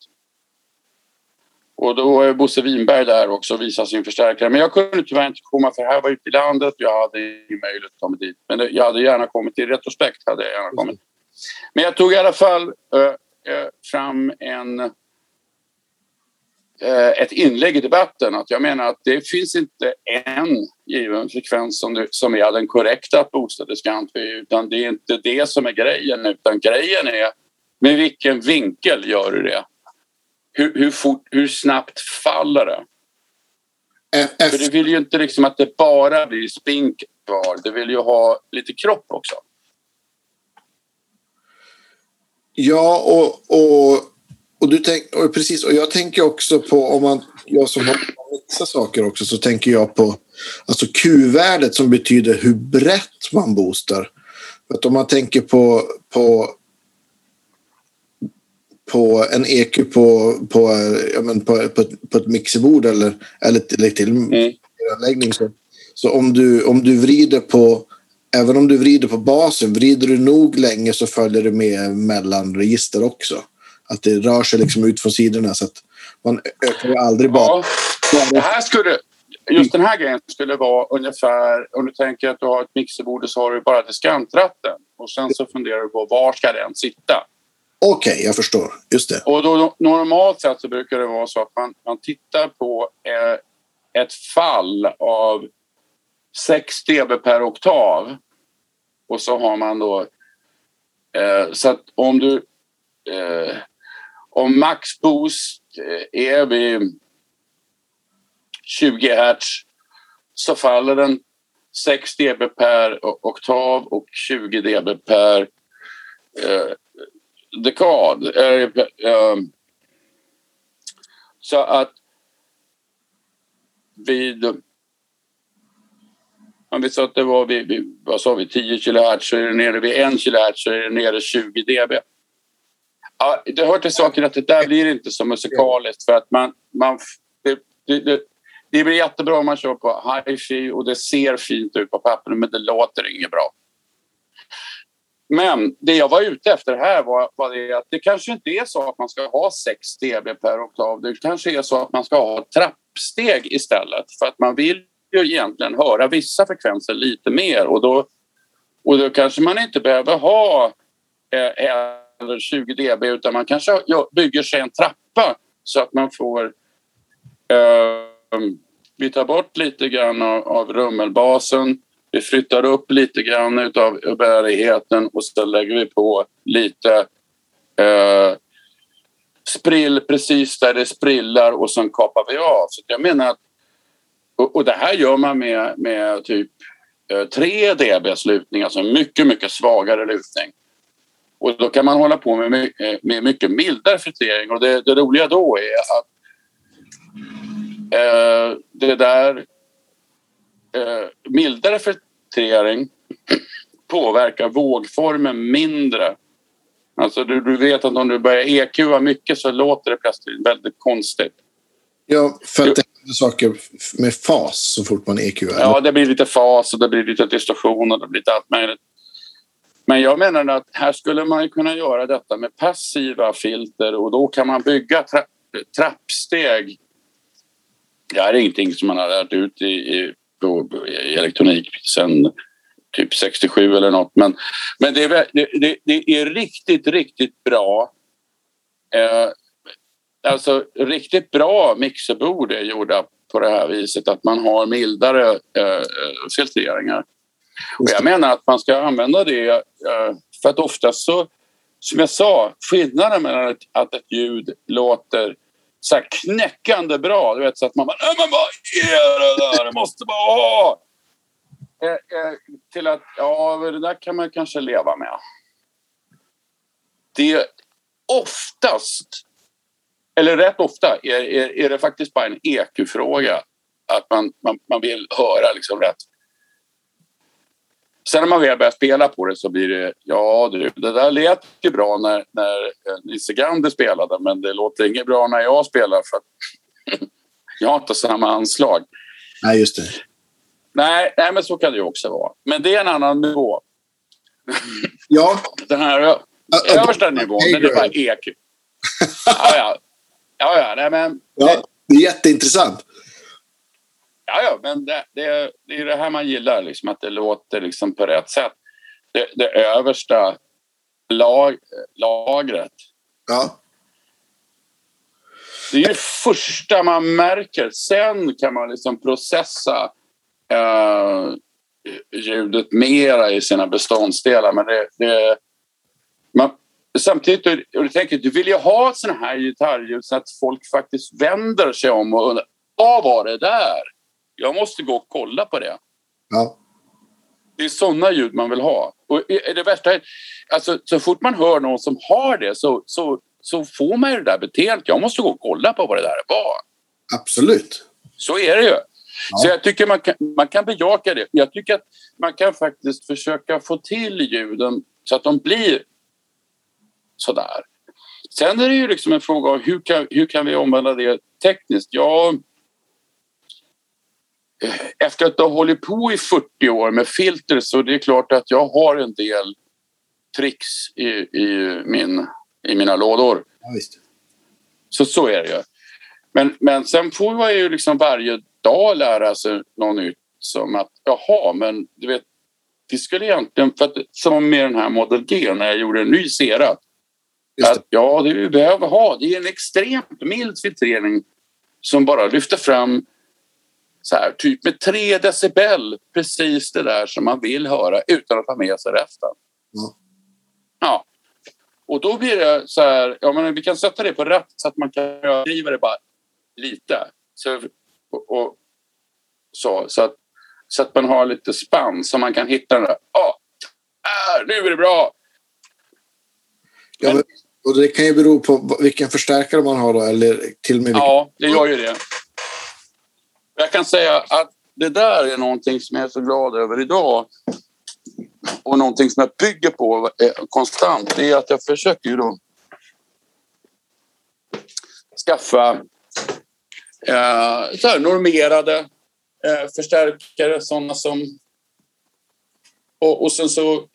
Och då är Bosse Winberg där också och visar sin förstärkare. Men jag kunde tyvärr inte komma för här var ute i landet. Jag hade ingen möjlighet att komma dit. Men jag hade gärna kommit i retrospekt. Hade jag gärna kommit. Men jag tog i alla fall äh, fram en, eh, ett inlägg i debatten. Att jag menar att det finns inte en given frekvens som, du, som är den korrekta bostadiskant utan det är inte det som är grejen. Utan grejen är med vilken vinkel gör du det? Hur, hur, fort, hur snabbt faller det? Efter... För du vill ju inte liksom att det bara blir spink kvar. Du vill ju ha lite kropp också. Ja, och, och, och, du tänk, och precis, och jag tänker också på om man, jag som har mixa saker också, så tänker jag på alltså Q-värdet som betyder hur brett man boostar. För att om man tänker på, på på en EQ på, på, ja, men på, på, på ett mixerbord eller, eller till, till mm. anläggning. Så, så om, du, om du vrider på, även om du vrider på basen, vrider du nog länge så följer det med mellanregister också. Att det rör sig liksom ut från sidorna så att man ökar aldrig bara. Ja, det här skulle, just den här grejen skulle vara ungefär, om du tänker att du har ett mixerbord så har du bara diskantratten och sen så funderar du på var ska den sitta? Okej, okay, jag förstår. Just det. Och då, normalt sett så brukar det vara så att man, man tittar på eh, ett fall av 6 dB per oktav. Och så har man då... Eh, så att om du... Eh, om max boost eh, är vid 20 hertz så faller den 6 dB per oktav och 20 dB per eh, dekad. Ehm, så att vid... Om vi sa att det var vid, vid vad sa vi, 10 kHz så är det nere vid 1 kHz så är det nere 20 dB. Ja, det hör till saken att det där blir inte så musikaliskt för att man, man det, det, det, det blir jättebra om man kör på hi-fi och det ser fint ut på pappret men det låter inget bra. Men det jag var ute efter här var, var det att det kanske inte är så att man ska ha 6 dB per oktav. Det kanske är så att man ska ha trappsteg istället. För att man vill ju egentligen höra vissa frekvenser lite mer. Och då, och då kanske man inte behöver ha eh, 20 dB utan man kanske bygger sig en trappa. Så att man får eh, vi tar bort lite grann av, av rummelbasen vi flyttar upp lite grann av bärigheten och så lägger vi på lite eh, sprill precis där det sprillar och sen kapar vi av. Så jag menar att, och, och det här gör man med, med typ eh, 3 dB lutning, alltså mycket, mycket svagare lutning. Och då kan man hålla på med, eh, med mycket mildare filtrering och det, det roliga då är att eh, det där eh, mildare filtrering påverkar vågformen mindre. Alltså du, du vet att om du börjar EQa mycket så låter det plötsligt väldigt konstigt. Ja, för att det händer saker med fas så fort man EQar. Ja, det blir lite fas och det blir lite distorsion och det blir lite allt möjligt. Men jag menar att här skulle man kunna göra detta med passiva filter och då kan man bygga tra trappsteg. Det här är ingenting som man har lärt ut i, i i elektronik sen typ 67 eller något. Men, men det, är, det, det är riktigt, riktigt bra. Eh, alltså riktigt bra mixerbord är gjorda på det här viset att man har mildare eh, filtreringar. Och jag menar att man ska använda det eh, för att oftast så, som jag sa, skillnaden mellan att ett ljud låter så här knäckande bra. Du vet, så att man bara, men vad är det där? Det måste bara ha! Eh, eh, till att, ja, det där kan man kanske leva med. Det är oftast, eller rätt ofta, är, är, är det faktiskt bara en EQ-fråga. Att man, man, man vill höra liksom rätt Sen när man väl börjar spela på det så blir det, ja du, det där lät ju bra när, när Nisse Gander spelade men det låter inget bra när jag spelar för att jag har inte samma anslag. Nej, just det. Nej, nej, men så kan det ju också vara. Men det är en annan nivå. Ja. Den här översta nivån, den är bara EQ. Ja, ja. Ja, ja, nej, men... Ja, det är jätteintressant. Ja, ja, men det, det, det är det här man gillar, liksom, att det låter liksom på rätt sätt. Det, det översta lag, lagret. Ja. Det är det första man märker. Sen kan man liksom processa eh, ljudet mera i sina beståndsdelar. Men det, det, man, samtidigt, och du tänker, du vill ju ha såna här gitarrljud så att folk faktiskt vänder sig om och undrar vad var det där? Jag måste gå och kolla på det. Ja. Det är sådana ljud man vill ha. Och det värsta är, alltså, så fort man hör någon som har det så, så, så får man ju det där beteendet. Jag måste gå och kolla på vad det där var. Absolut. Så är det ju. Ja. Så jag tycker man kan, man kan bejaka det. Jag tycker att man kan faktiskt försöka få till ljuden så att de blir sådär. Sen är det ju liksom en fråga om hur kan, hur kan vi omvandla det tekniskt? Ja, efter att ha hållit på i 40 år med filter så det är klart att jag har en del tricks i, i, min, i mina lådor. Ja, så så är det ju. Men, men sen får man ju liksom varje dag lära sig något nytt som att jaha, men du vet, vi skulle egentligen, för att, som med den här Model G när jag gjorde en ny Sera. Att, ja, det vi behöver ha, det är en extremt mild filtrering som bara lyfter fram så här, typ med tre decibel precis det där som man vill höra utan att ha med sig resten. Mm. Ja. Och då blir det så här, ja men vi kan sätta det på rätt så att man kan driva det bara lite. Så, och, och, så, så, att, så att man har lite spann så man kan hitta den där, ja, ah, nu är det bra. Men, ja, och det kan ju bero på vilken förstärkare man har då, eller till och med... Vilken... Ja, det gör ju det. Jag kan säga att det där är någonting som jag är så glad över idag och någonting som jag bygger på eh, konstant det är att jag försöker ju då skaffa eh, så här, normerade eh, förstärkare, sådana som... Och, och sen så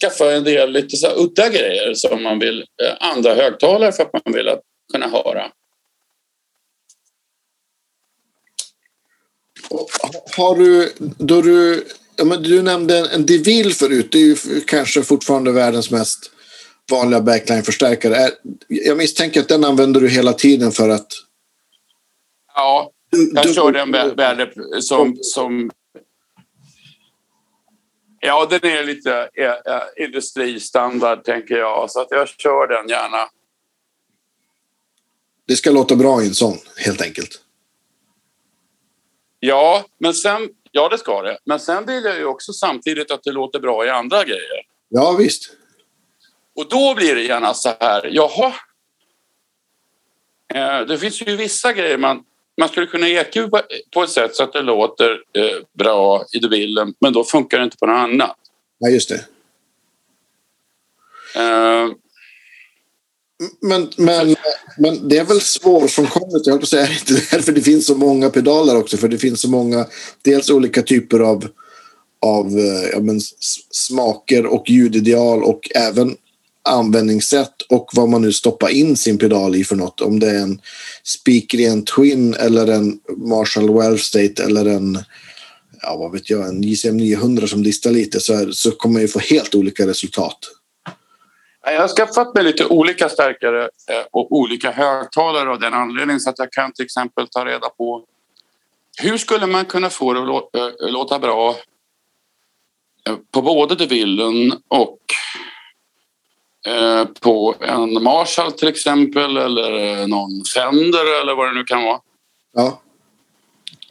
skaffa en del lite så udda grejer som man vill, eh, andra högtalare för att man vill att, kunna höra. Har du, då du, ja, men du nämnde en DeVille förut, det är ju kanske fortfarande världens mest vanliga backline-förstärkare. Jag misstänker att den använder du hela tiden för att... Ja, jag du, kör den värde som, som... Ja, den är lite industristandard, tänker jag. Så att jag kör den gärna. Det ska låta bra i en sån, helt enkelt. Ja, men sen, ja det ska det. Men sen vill jag ju också samtidigt att det låter bra i andra grejer. Ja, visst. Och då blir det gärna så här, jaha. Eh, det finns ju vissa grejer man, man skulle kunna EQ på ett sätt så att det låter eh, bra i debillen, men då funkar det inte på något annat. Nej, just det. Eh, men, men, men det är väl svårfrånkomligt, jag höll på att säga, inte därför det finns så många pedaler också, för det finns så många, dels olika typer av, av eh, ja, men, smaker och ljudideal och även användningssätt och vad man nu stoppar in sin pedal i för något. Om det är en spikrent Twin eller en Marshall Well State eller en ja, vad vet jag, en JCM 900 som distar lite så, är, så kommer man ju få helt olika resultat. Jag har skaffat mig lite olika stärkare eh, och olika högtalare av den anledningen så att jag kan till exempel ta reda på hur skulle man kunna få det att eh, låta bra eh, på både DeVillen och på en Marshall till exempel eller någon Fender eller vad det nu kan vara. Ja.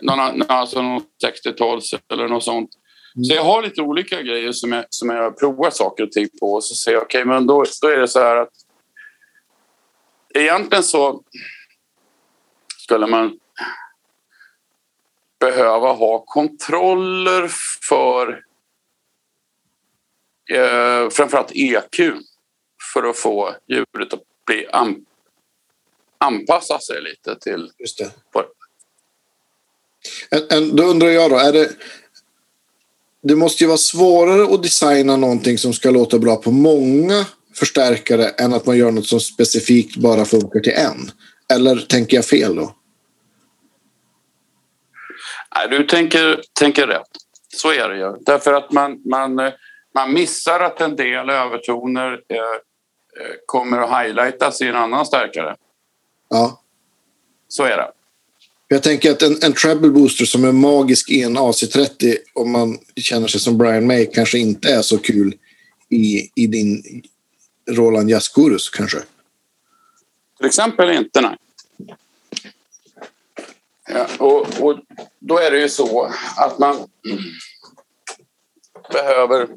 Någon, alltså någon 60-tals eller något sånt. Så jag har lite olika grejer som jag, som jag provar saker och ting på och så säger jag okej, okay, men då, då är det så här att egentligen så skulle man behöva ha kontroller för eh, framförallt EQ för att få ljudet att bli an, anpassa sig lite till... Just det. En, en, då undrar jag då, är det, det måste ju vara svårare att designa någonting som ska låta bra på många förstärkare än att man gör något som specifikt bara funkar till en. Eller tänker jag fel då? Nej, du tänker, tänker rätt. Så är det ju. Därför att man, man, man missar att en del övertoner eh, eh kommer att highlightas i en annan stärkare. Ja. Så är det. Jag tänker att en, en treble booster som är magisk i en AC30 om man känner sig som Brian May kanske inte är så kul i, i din Roland Jazzkurus kanske. Till exempel inte, nej. Ja, och, och då är det ju så att man behöver...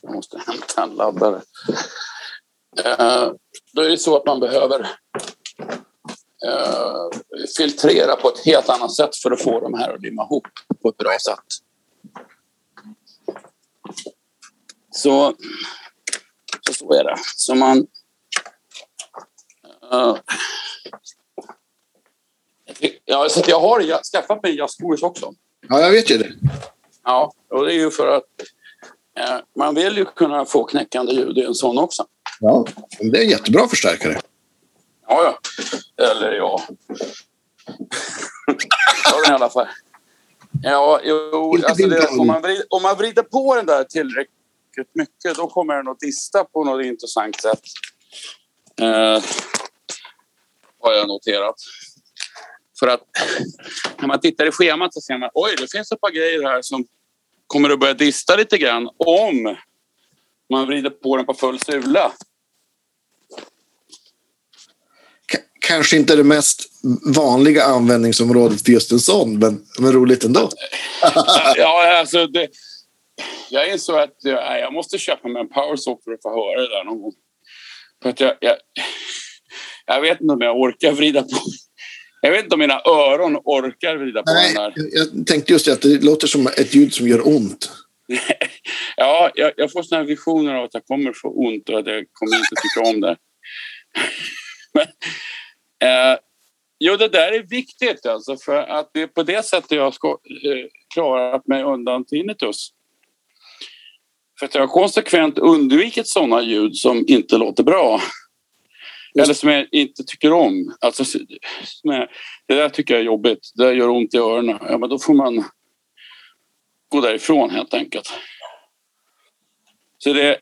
Jag måste hämta en laddare. Eh, då är det så att man behöver eh, filtrera på ett helt annat sätt för att få de här att limma ihop på ett bra sätt. Så, så, så är det. Så man... Uh, ja, så jag har skaffat mig jazzgodis också. Ja, jag vet ju det. Ja, och det är ju för att eh, man vill ju kunna få knäckande ljud i en sån också. Ja, det är en jättebra förstärkare. Ja, ja. Eller ja. ja, i alla fall. Ja, jo, alltså det, om, man vrider, om man vrider på den där tillräckligt mycket då kommer den att dista på något intressant sätt. Eh, har jag noterat. För att när man tittar i schemat så ser man oj, det finns ett par grejer här som kommer att börja dista lite grann om man vrider på den på full sula. Kanske inte det mest vanliga användningsområdet för just en sån, men, men roligt ändå. ja, alltså det, jag insåg att jag, jag måste köpa mig en powersock för att få höra det där någon gång. För att jag, jag, jag vet inte om jag orkar vrida på jag vet inte om mina öron orkar vrida på Nej, den där. Jag tänkte just det, att det låter som ett ljud som gör ont. ja, jag, jag får såna visioner av att jag kommer få ont och att jag kommer inte tycka om det. Men, eh, jo, det där är viktigt alltså för att det är på det sättet jag har eh, klarat mig undan tinnitus. För att jag har konsekvent undvikit sådana ljud som inte låter bra. Eller som jag inte tycker om. Alltså, det där tycker jag är jobbigt. Det där gör ont i öronen. Ja, men då får man gå därifrån helt enkelt. Så det...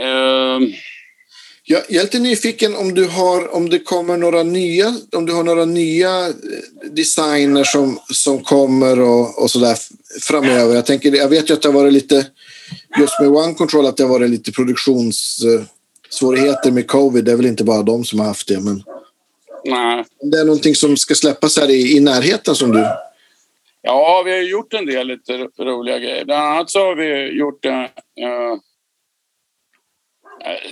Eh, jag, jag är lite nyfiken om du har, om det kommer några nya, om du har några nya eh, designer som, som kommer och, och där framöver. Jag, tänker, jag vet ju att det har varit lite, just med One Control, att det har varit lite produktionssvårigheter med covid. Det är väl inte bara de som har haft det, men. Nej. Det är någonting som ska släppas här i, i närheten som du. Ja, vi har gjort en del lite roliga grejer. Bland annat så har vi gjort en, Eh,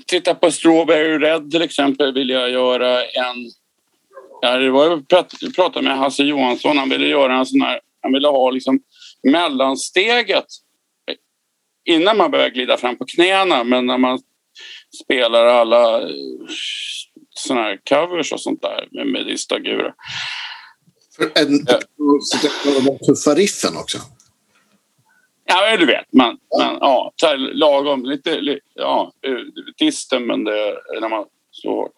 titta på Strawberry Red till exempel vill jag göra en... Ja, det var jag pratade med Hasse Johansson. Han ville göra en sån här... Han ville ha liksom mellansteget innan man börjar glida fram på knäna. Men när man spelar alla eh, såna här covers och sånt där med Medistagura. För en, de tuffa riffen också? Ja, du vet. Man, man, ja, lagom. Lite, ja, disten, men det, när man så.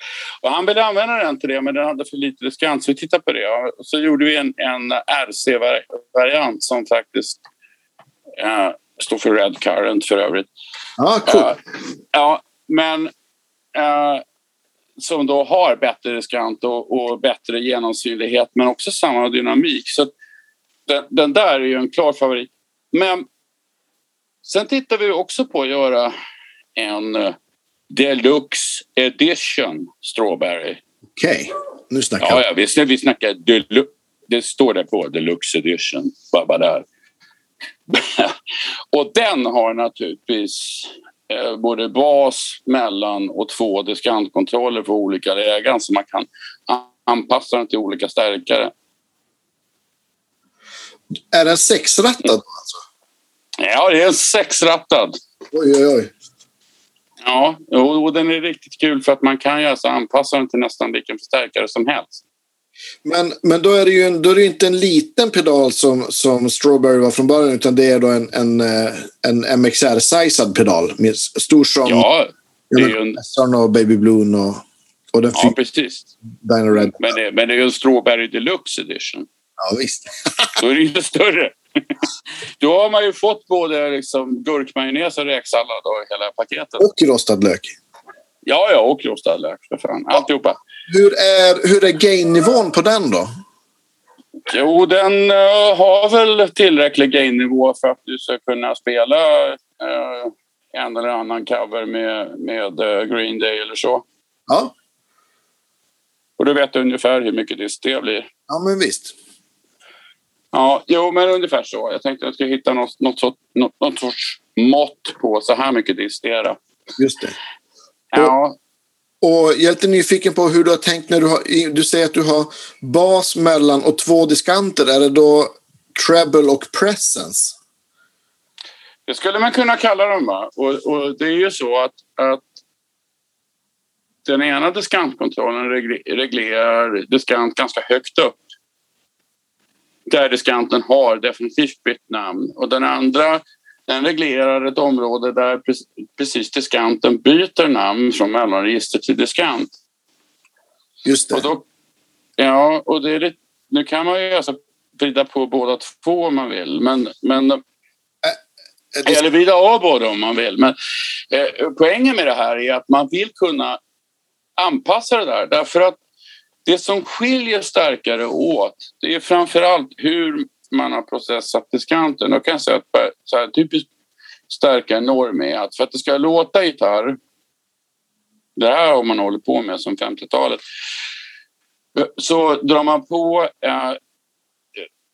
Och han ville använda den till det, men den hade för lite diskant, så vi tittade på det. Och så gjorde vi en, en RC-variant som faktiskt äh, står för Red Current för övrigt. Ah, cool. Äh, ja, men äh, som då har bättre diskant och, och, bättre genomsynlighet, men också samma dynamik. Så den, den där är ju en klar favorit. Men Sen tittar vi också på att göra en uh, Deluxe Edition Strawberry. Okej, okay. nu snackar vi. Ja, ja, vi, vi snackar Deluxe. Det står det på, Deluxe Edition. Bara där. och den har naturligtvis eh, både bas, mellan och två diskantkontroller för olika lägen så man kan anpassa den till olika stärkare. Är den sexrattad alltså? Ja, det är en sexrattad. Oj, oj, oj. Ja, och den är riktigt kul för att man kan ju alltså anpassa den till nästan vilken förstärkare som helst. Men, men då är det ju en, då är det inte en liten pedal som, som Strawberry var från början utan det är då en, en, eh, en MXR-sizad pedal stor som ja, det är ju en... och Baby Bloom och, och den Ja, precis. Dino Red. Men det, men det är ju en Strawberry Deluxe Edition. Ja, visst. då är det ju större. Då har man ju fått både liksom gurkmajonnäs och räksallad och hela paketet. Och rostad lök. Ja, ja, och rostad lök. För fan. Alltihopa. Hur är, hur är gain-nivån på den då? Jo, den uh, har väl tillräcklig gain-nivå för att du ska kunna spela uh, en eller annan cover med, med uh, Green Day eller så. Ja. Och du vet ungefär hur mycket det blir. Ja, men visst. Ja, jo, men ungefär så. Jag tänkte att jag skulle hitta något, något, sorts, något, något sorts mått på så här mycket distera. Just det. Ja. Och jag är lite nyfiken på hur du har tänkt när du har... Du säger att du har bas, mellan och två diskanter. Är det då treble och presence? Det skulle man kunna kalla dem. Va? Och, och det är ju så att, att den ena diskantkontrollen reglerar diskant ganska högt upp. Där diskanten har definitivt bytt namn. Och den andra den reglerar ett område där precis diskanten byter namn från mellanregister till diskant. Just det. Och då, ja, och det är lite, nu kan man ju alltså vrida på båda två om man vill. Men, men, äh, eller vrida av båda om man vill. Men eh, poängen med det här är att man vill kunna anpassa det där. Därför att det som skiljer starkare åt det är framför allt hur man har processat diskanten. Då kan jag säga att så här, typiskt starkare norm är att för att det ska låta gitarr det här har man hållit på med som 50-talet så drar man på eh,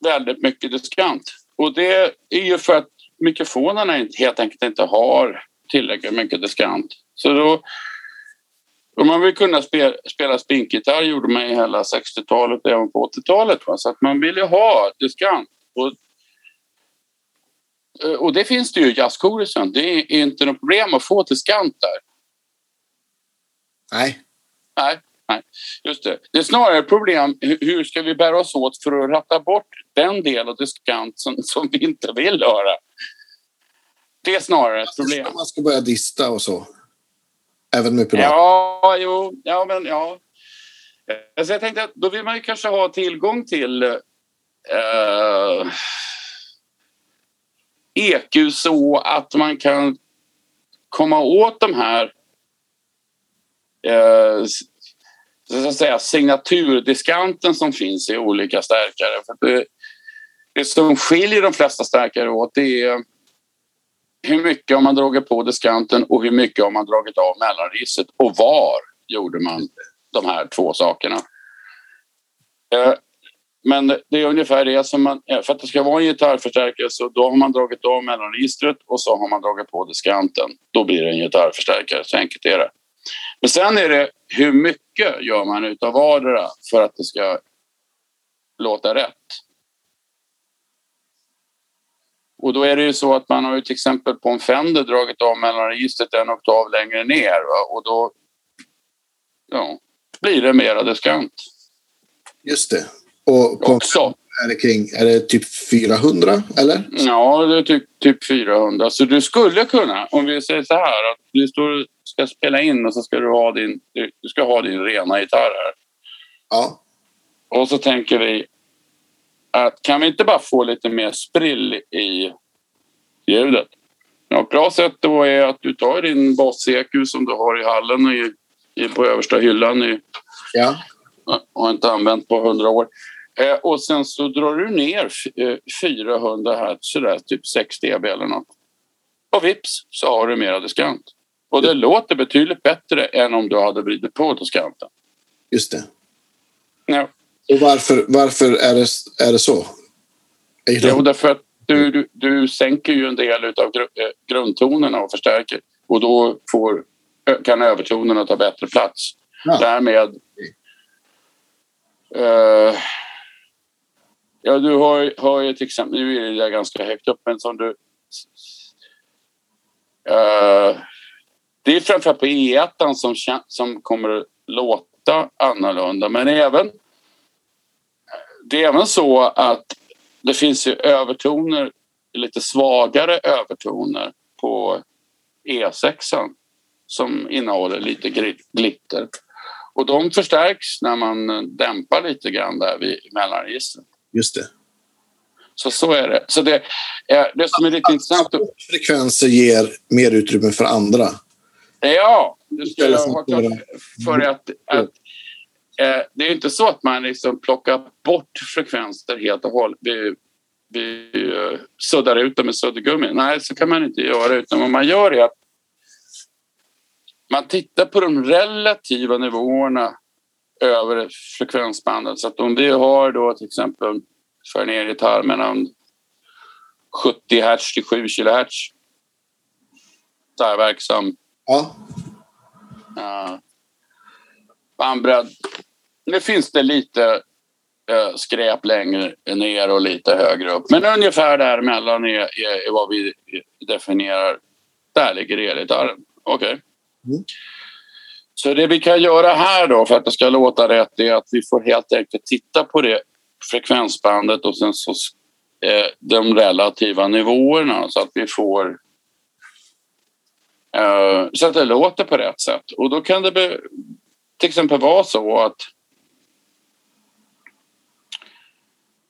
väldigt mycket diskant. Och det är ju för att mikrofonerna helt enkelt inte har tillräckligt mycket diskant. Så då om man vill kunna spela, spela spinkgitarr gjorde man i hela 60-talet och även på 80-talet. Så att man vill ju ha diskant. Och, eh, och det finns det ju i jazzkorisen. Det är inte något problem att få diskant där. Nej. Nej, nej. Just det. Det är snarare problem. Hur ska vi bära oss åt för att ratta bort den del av diskant som, som vi inte vill höra? Det är snarare ett problem. Man ska börja dista och så. Även med pirat? Ja, jo, ja men ja. Alltså jag tänkte att då vill man ju kanske ha tillgång till eh, EQ så att man kan komma åt de här eh, så att säga, signaturdiskanten som finns i olika stärkare. För det, det som skiljer de flesta stärkare åt det är hur mycket har man dragit på diskanten och hur mycket har man dragit av mellanregistret och var gjorde man de här två sakerna. Eh, men det är ungefär det som man, eh, för att det ska vara en gitarrförstärkare så då har man dragit av mellanregistret och så har man dragit på diskanten. Då blir det en gitarrförstärkare, så enkelt är det. Men sen är det hur mycket gör man utav vardera för att det ska låta rätt. Och då är det ju så att man har ju till exempel på en Fender dragit av mellanregistret en oktav längre ner va? och då ja, blir det mera diskant. Just det. Och på Också. Är det, kring, är det typ 400 eller? Ja, det är typ, typ 400. Så du skulle kunna, om vi säger så här att du står, ska spela in och så ska du ha din, du ska ha din rena gitarr här. Ja. Och så tänker vi att kan vi inte bara få lite mer sprill i ljudet? Ja, ett bra sätt då är att du tar din bas-EQ som du har i hallen i, i, på översta hyllan i, ja. och inte använt på hundra år. Eh, och sen så drar du ner eh, 400 hertz, sådär, typ 6 dB eller något. Och vips så har du mera diskant. Och det ja. låter betydligt bättre än om du hade vridit på diskanten. Just det. Ja. Och varför, varför är, det, är det så? Är det... Jo, därför att du, du, du sänker ju en del av eh, grundtonerna och förstärker. Och då får, kan övertonerna ta bättre plats. Ja. Därmed... Uh, ja, du har, har ju till exempel... Nu är det ganska högt upp, men som du... Uh, det är framförallt på E1 som, som kommer att låta annorlunda, men även det är även så att det finns ju övertoner, lite svagare övertoner på E6 som innehåller lite glitter. Och de förstärks när man dämpar lite grann där vid mellanregistret. Just det. Så så är det. Så det, det som är lite intressant... Frekvenser ger mer utrymme för andra. Ja, det ska jag ha klart för att, att Eh, det är inte så att man liksom plockar bort frekvenser helt och hållet. Vi, vi uh, suddar ut dem med suddgummi. Nej, så kan man inte göra. Utan vad man gör är att man tittar på de relativa nivåerna över frekvensbandet. Så att om vi har då till exempel för ner gitarr mellan 70 hertz till 7 kilohertz. Där verksam. Ja. Uh, bandbredd. Nu finns det lite uh, skräp längre ner och lite högre upp. Men ungefär däremellan är, är, är vad vi definierar. Där ligger elgitarren. Okej. Okay. Mm. Så det vi kan göra här då för att det ska låta rätt är att vi får helt enkelt titta på det frekvensbandet och sen så eh, de relativa nivåerna så att vi får eh, så att det låter på rätt sätt. Och då kan det be, till exempel vara så att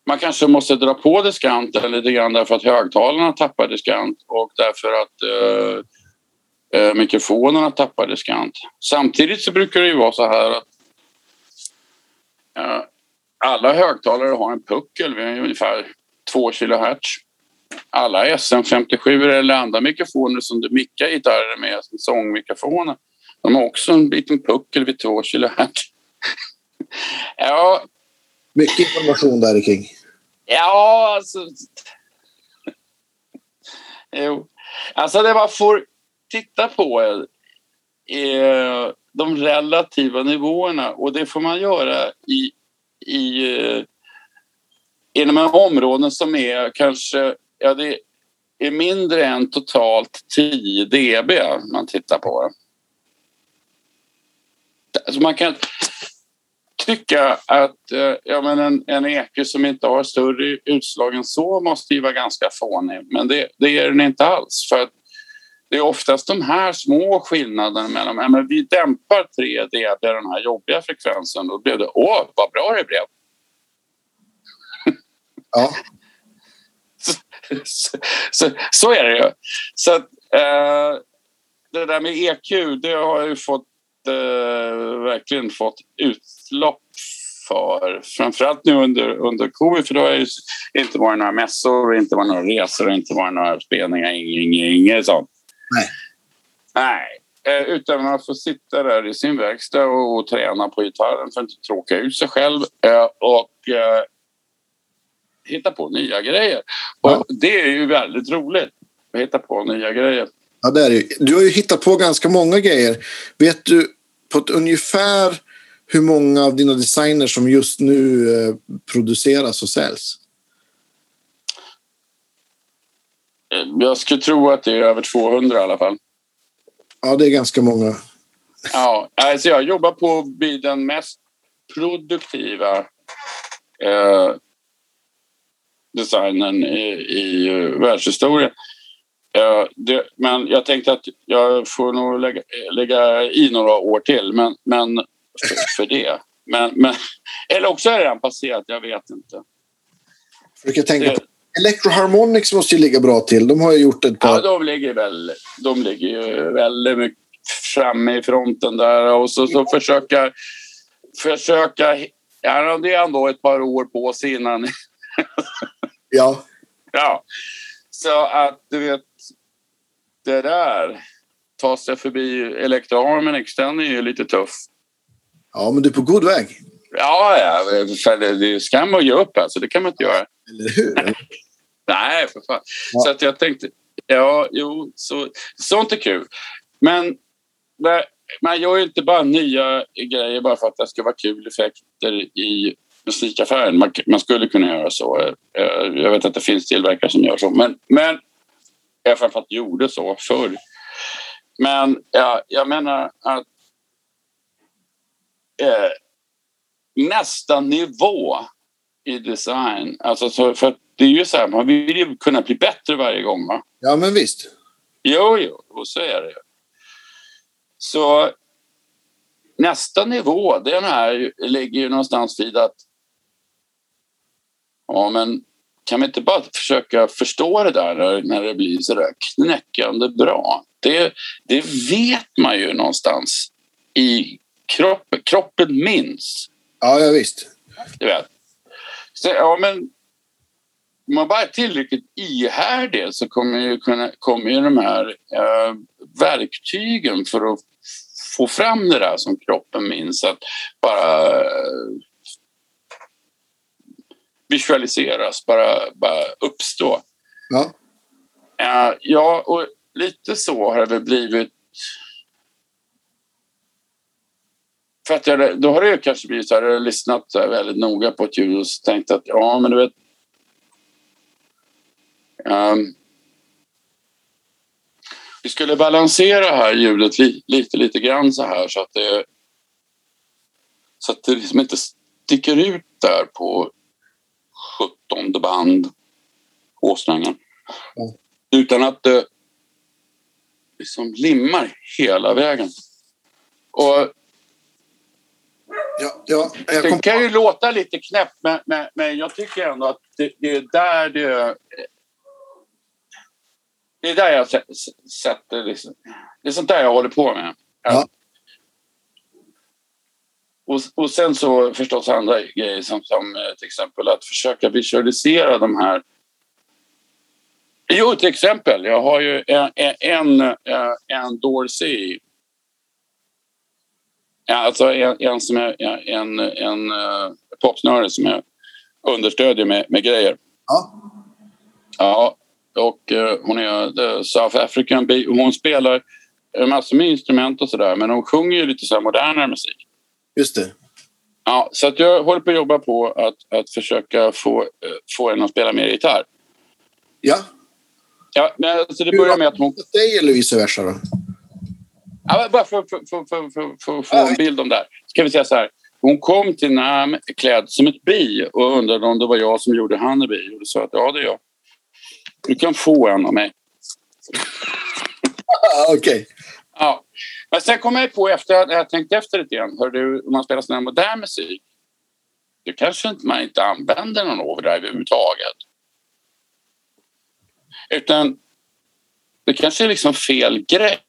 man kanske måste dra på diskanten lite grann därför att högtalarna tappar diskant och därför att eh, eh, mikrofonerna tappar diskant. Samtidigt så brukar det ju vara så här att eh, alla högtalare har en puckel vid ungefär 2 kHz. Alla SM57 eller andra mikrofoner som du mickar gitarrer med, som sångmikrofoner, de har också en liten puckel vid 2 kHz. ja. Mycket information där kring. Ja, alltså... jo. Alltså det man får titta på är, de relativa nivåerna och det får man göra i i, inom områden som är kanske ja, det är mindre än totalt 10 dB man tittar på. Alltså man kan tycka att eh, ja, men en, en eke som inte har större utslag än så måste ju vara ganska fånig. Men det, det är den inte alls. För det är oftast de här små skillnaderna mellan ja, men vi dämpar 3 dB den här jobbiga frekvensen. Då blev det åh, vad bra det blev. Ja. så, så, så, så, är det ju. Så att, eh, det där med EQ, det har jag ju fått eh, verkligen fått utlopp för. Framförallt nu under, under covid, för då har det inte varit några mässor, inte varit några resor, inte varit några spelningar, inget, inget sånt. Nej. Nej. Eh, utan att få sitta där i sin verkstad och, och träna på gitarren för att inte tråka ut sig själv eh, och eh, hitta på nya grejer. Och ja. det är ju väldigt roligt att hitta på nya grejer. Ja, det är det. Du har ju hittat på ganska många grejer. Vet du på ett ungefär hur många av dina designer som just nu eh, produceras och säljs? Jag skulle tro att det är över 200 i alla fall. Ja, det är ganska många. Ja, alltså jag jobbar på att bli den mest produktiva eh, designen i, i världshistorien. Eh, det, men jag tänkte att jag får nog lägga, lägga i några år till men, men för, det. Men, men, eller också är det redan passerat, jag vet inte. Jag tänka det, på Electroharmonics måste ju ligga bra till. De har ju gjort ett par... Ja, de ligger, väl, de ligger ju väldigt mycket framme i fronten där och så, så försöka... försöka ja, det är ändå ett par år på sig innan... ja. Ja. Så att du vet, det där, ta sig förbi Electroharmonics, den är ju lite tuff. Ja, men du är på god väg. Ja, ja för det är skam att ge upp alltså. Det kan man inte göra. Eller hur? Nej, för fan. Ja. Så att jag tänkte, ja, jo, så, sånt är kul. Men man gör ju inte bara nya grejer bara för att det ska vara kul effekter i musikaffären. Man, man skulle kunna göra så. Eh, jag vet att det finns tillverkare som gör så, men, men jag framförallt gjorde så förr. Men ja, jag menar att eh, nästa nivå i design. Alltså så, för det är ju så här, man vill ju kunna bli bättre varje gång. Va? Ja, men visst. Jo, jo, och så är det. Så nästa nivå, den här ligger ju någonstans vid att ja, men kan vi inte bara försöka förstå det där när det blir så där knäckande bra? Det, det vet man ju någonstans i kroppen. Kroppen minns. Ja, ja visst. Du vet. Så, ja, men om man bara är tillräckligt ihärdig så kommer ju, kunna, kommer ju de här äh, verktygen för att få fram det där som kroppen minns att bara äh, visualiseras, bara, bara uppstå. Ja. Äh, ja, och lite så har det väl blivit för att jag, då har det kanske blivit så här, jag har lyssnat så väldigt noga på ett ljud och tänkt att ja, men du vet. Um, vi skulle balansera här ljudet li, lite, lite grann så här så att det så att det liksom inte sticker ut där på 17 band åsträngen. Mm. Utan att det liksom limmar hela vägen. Och Ja, ja, jag kom... Det kan ju låta lite knäppt men, men, men jag tycker ändå att det, det, är där det... Det är där jag sätter... Liksom, det är sånt där jag håller på med. Ja. Och, och sen så förstås andra grejer som, som eh, till exempel att försöka visualisera de här Jo, till exempel. Jag har ju en, en, eh, en Dorsey Ja, alltså en, en som är en, en uh, popsnöre som jag understödjer med, med grejer. Ja. Ja, och uh, hon är uh, South African. Hon spelar massor med instrument och sådär men hon sjunger ju lite så här modernare musik. Just det. Ja, så att jag håller på att jobba på att, att försöka få, få henne att spela mer gitarr. Ja. Ja, men alltså det börjar med att hon... Dig eller vice versa då? Ja, bara för att få en bild om det här. Ska vi säga så här. Hon kom till Nam klädd som ett bi och undrade om det var jag som gjorde Honeybee. Och då sa att ja, det är jag. Du kan få en av mig. Okej. Okay. Ja. Men sen kom jag på efter att jag tänkt efter lite grann. Hör du, om man spelar sån här modern musik. Då kanske inte man inte använder någon overdrive överhuvudtaget. Utan det kanske är liksom fel grej.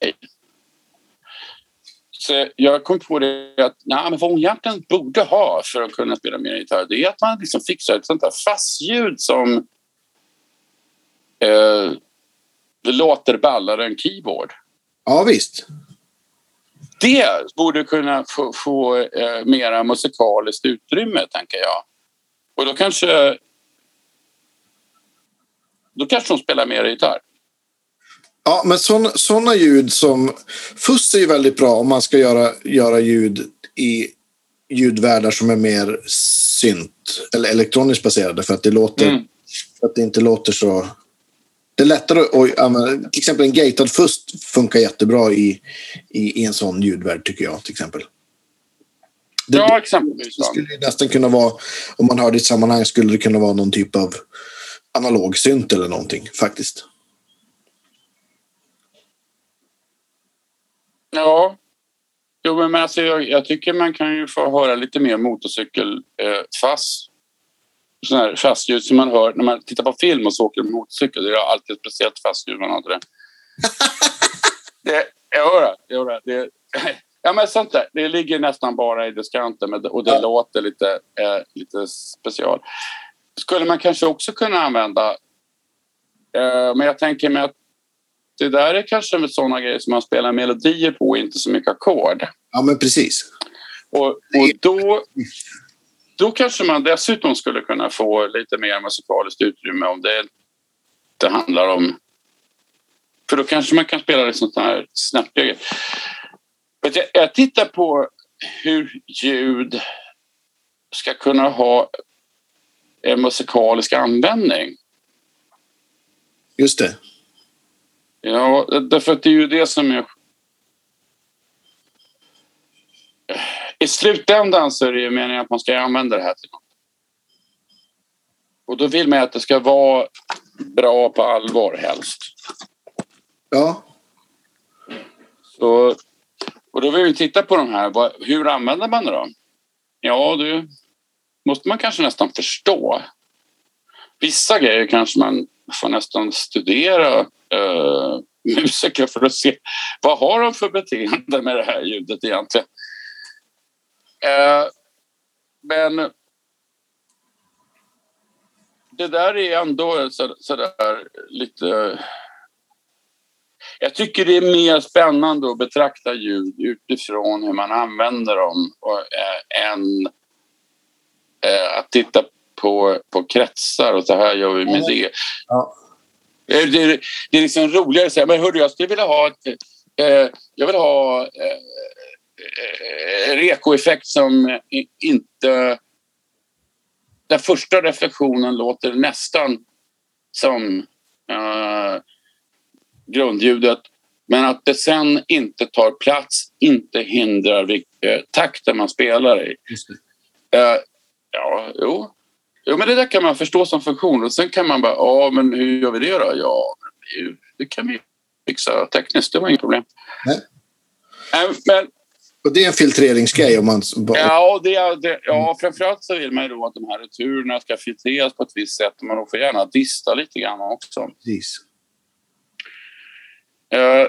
Jag kom på det att nej, men vad hon egentligen borde ha för att kunna spela mer gitarr det är att man liksom fixar ett sånt där fastljud som eh, låter ballare än keyboard. Ja, visst. Det borde kunna få, få eh, mera musikaliskt utrymme, tänker jag. Och då kanske då kanske de spelar mer gitarr. Ja, men sådana ljud som... Fuss är ju väldigt bra om man ska göra, göra ljud i ljudvärldar som är mer synt eller elektroniskt baserade för att det låter... Mm. För att det inte låter så... Det är lättare att använda... Till exempel en gatad fuss funkar jättebra i, i, i en sån ljudvärld tycker jag till exempel. Det, ja, exempelvis. Det skulle nästan kunna vara, om man hör det i ett sammanhang, skulle det kunna vara någon typ av analog synt eller någonting faktiskt. Ja. Jo, men alltså, jag, jag, tycker man kan ju få höra lite mer motorcykelfass. Eh, sån här fastljud som man hör när man tittar på film och så åker motorcykel. Det är alltid ett speciellt fastljud man har till det. det jag hör det. Jag hör det. Ja, men sånt där. Det ligger nästan bara i diskanten och det ja. låter lite, eh, lite special. Skulle man kanske också kunna använda eh, men jag tänker mig att det där är kanske sådana grejer som man spelar melodier på, inte så mycket ackord. Ja, men precis. Och, och då, då kanske man dessutom skulle kunna få lite mer musikaliskt utrymme om det, det handlar om... För då kanske man kan spela liksom sånt här snärtgrejer. Jag, jag tittar på hur ljud ska kunna ha en musikalisk användning. Just det. Ja, därför att det är ju det som är... I slutändan så är det ju meningen att man ska använda det här till något. Och då vill man att det ska vara bra på allvar helst. Ja. Så, och då vill vi titta på de här. Hur använder man det då? Ja, det måste man kanske nästan förstå. Vissa grejer kanske man får nästan studera eh, musiker för att se vad har de för beteende med det här ljudet egentligen. Eh, men det där är ändå så, så där lite... Jag tycker det är mer spännande att betrakta ljud utifrån hur man använder dem och, äh, än äh, att titta på, på kretsar och så här gör vi med det. Ja. Det, det, det är liksom roligare att säga, men hördu, jag skulle vilja ha ett, eh, jag vill ha eh, eh, rekoeffekt som inte... Den första reflektionen låter nästan som eh, grundljudet men att det sen inte tar plats, inte hindrar vilken takten man spelar i. Uh, ja, jo. Jo, men det där kan man förstå som funktion. Och sen kan man bara, ja, men hur gör vi det då? Ja, det kan vi fixa tekniskt. Det var inget problem. Nej. Uh, men, och det är en filtreringsgrej om man... Ja, det, det, ja, framförallt så vill man ju då att de här returerna ska filtreras på ett visst sätt. Man får gärna dista lite grann också. Precis. Uh,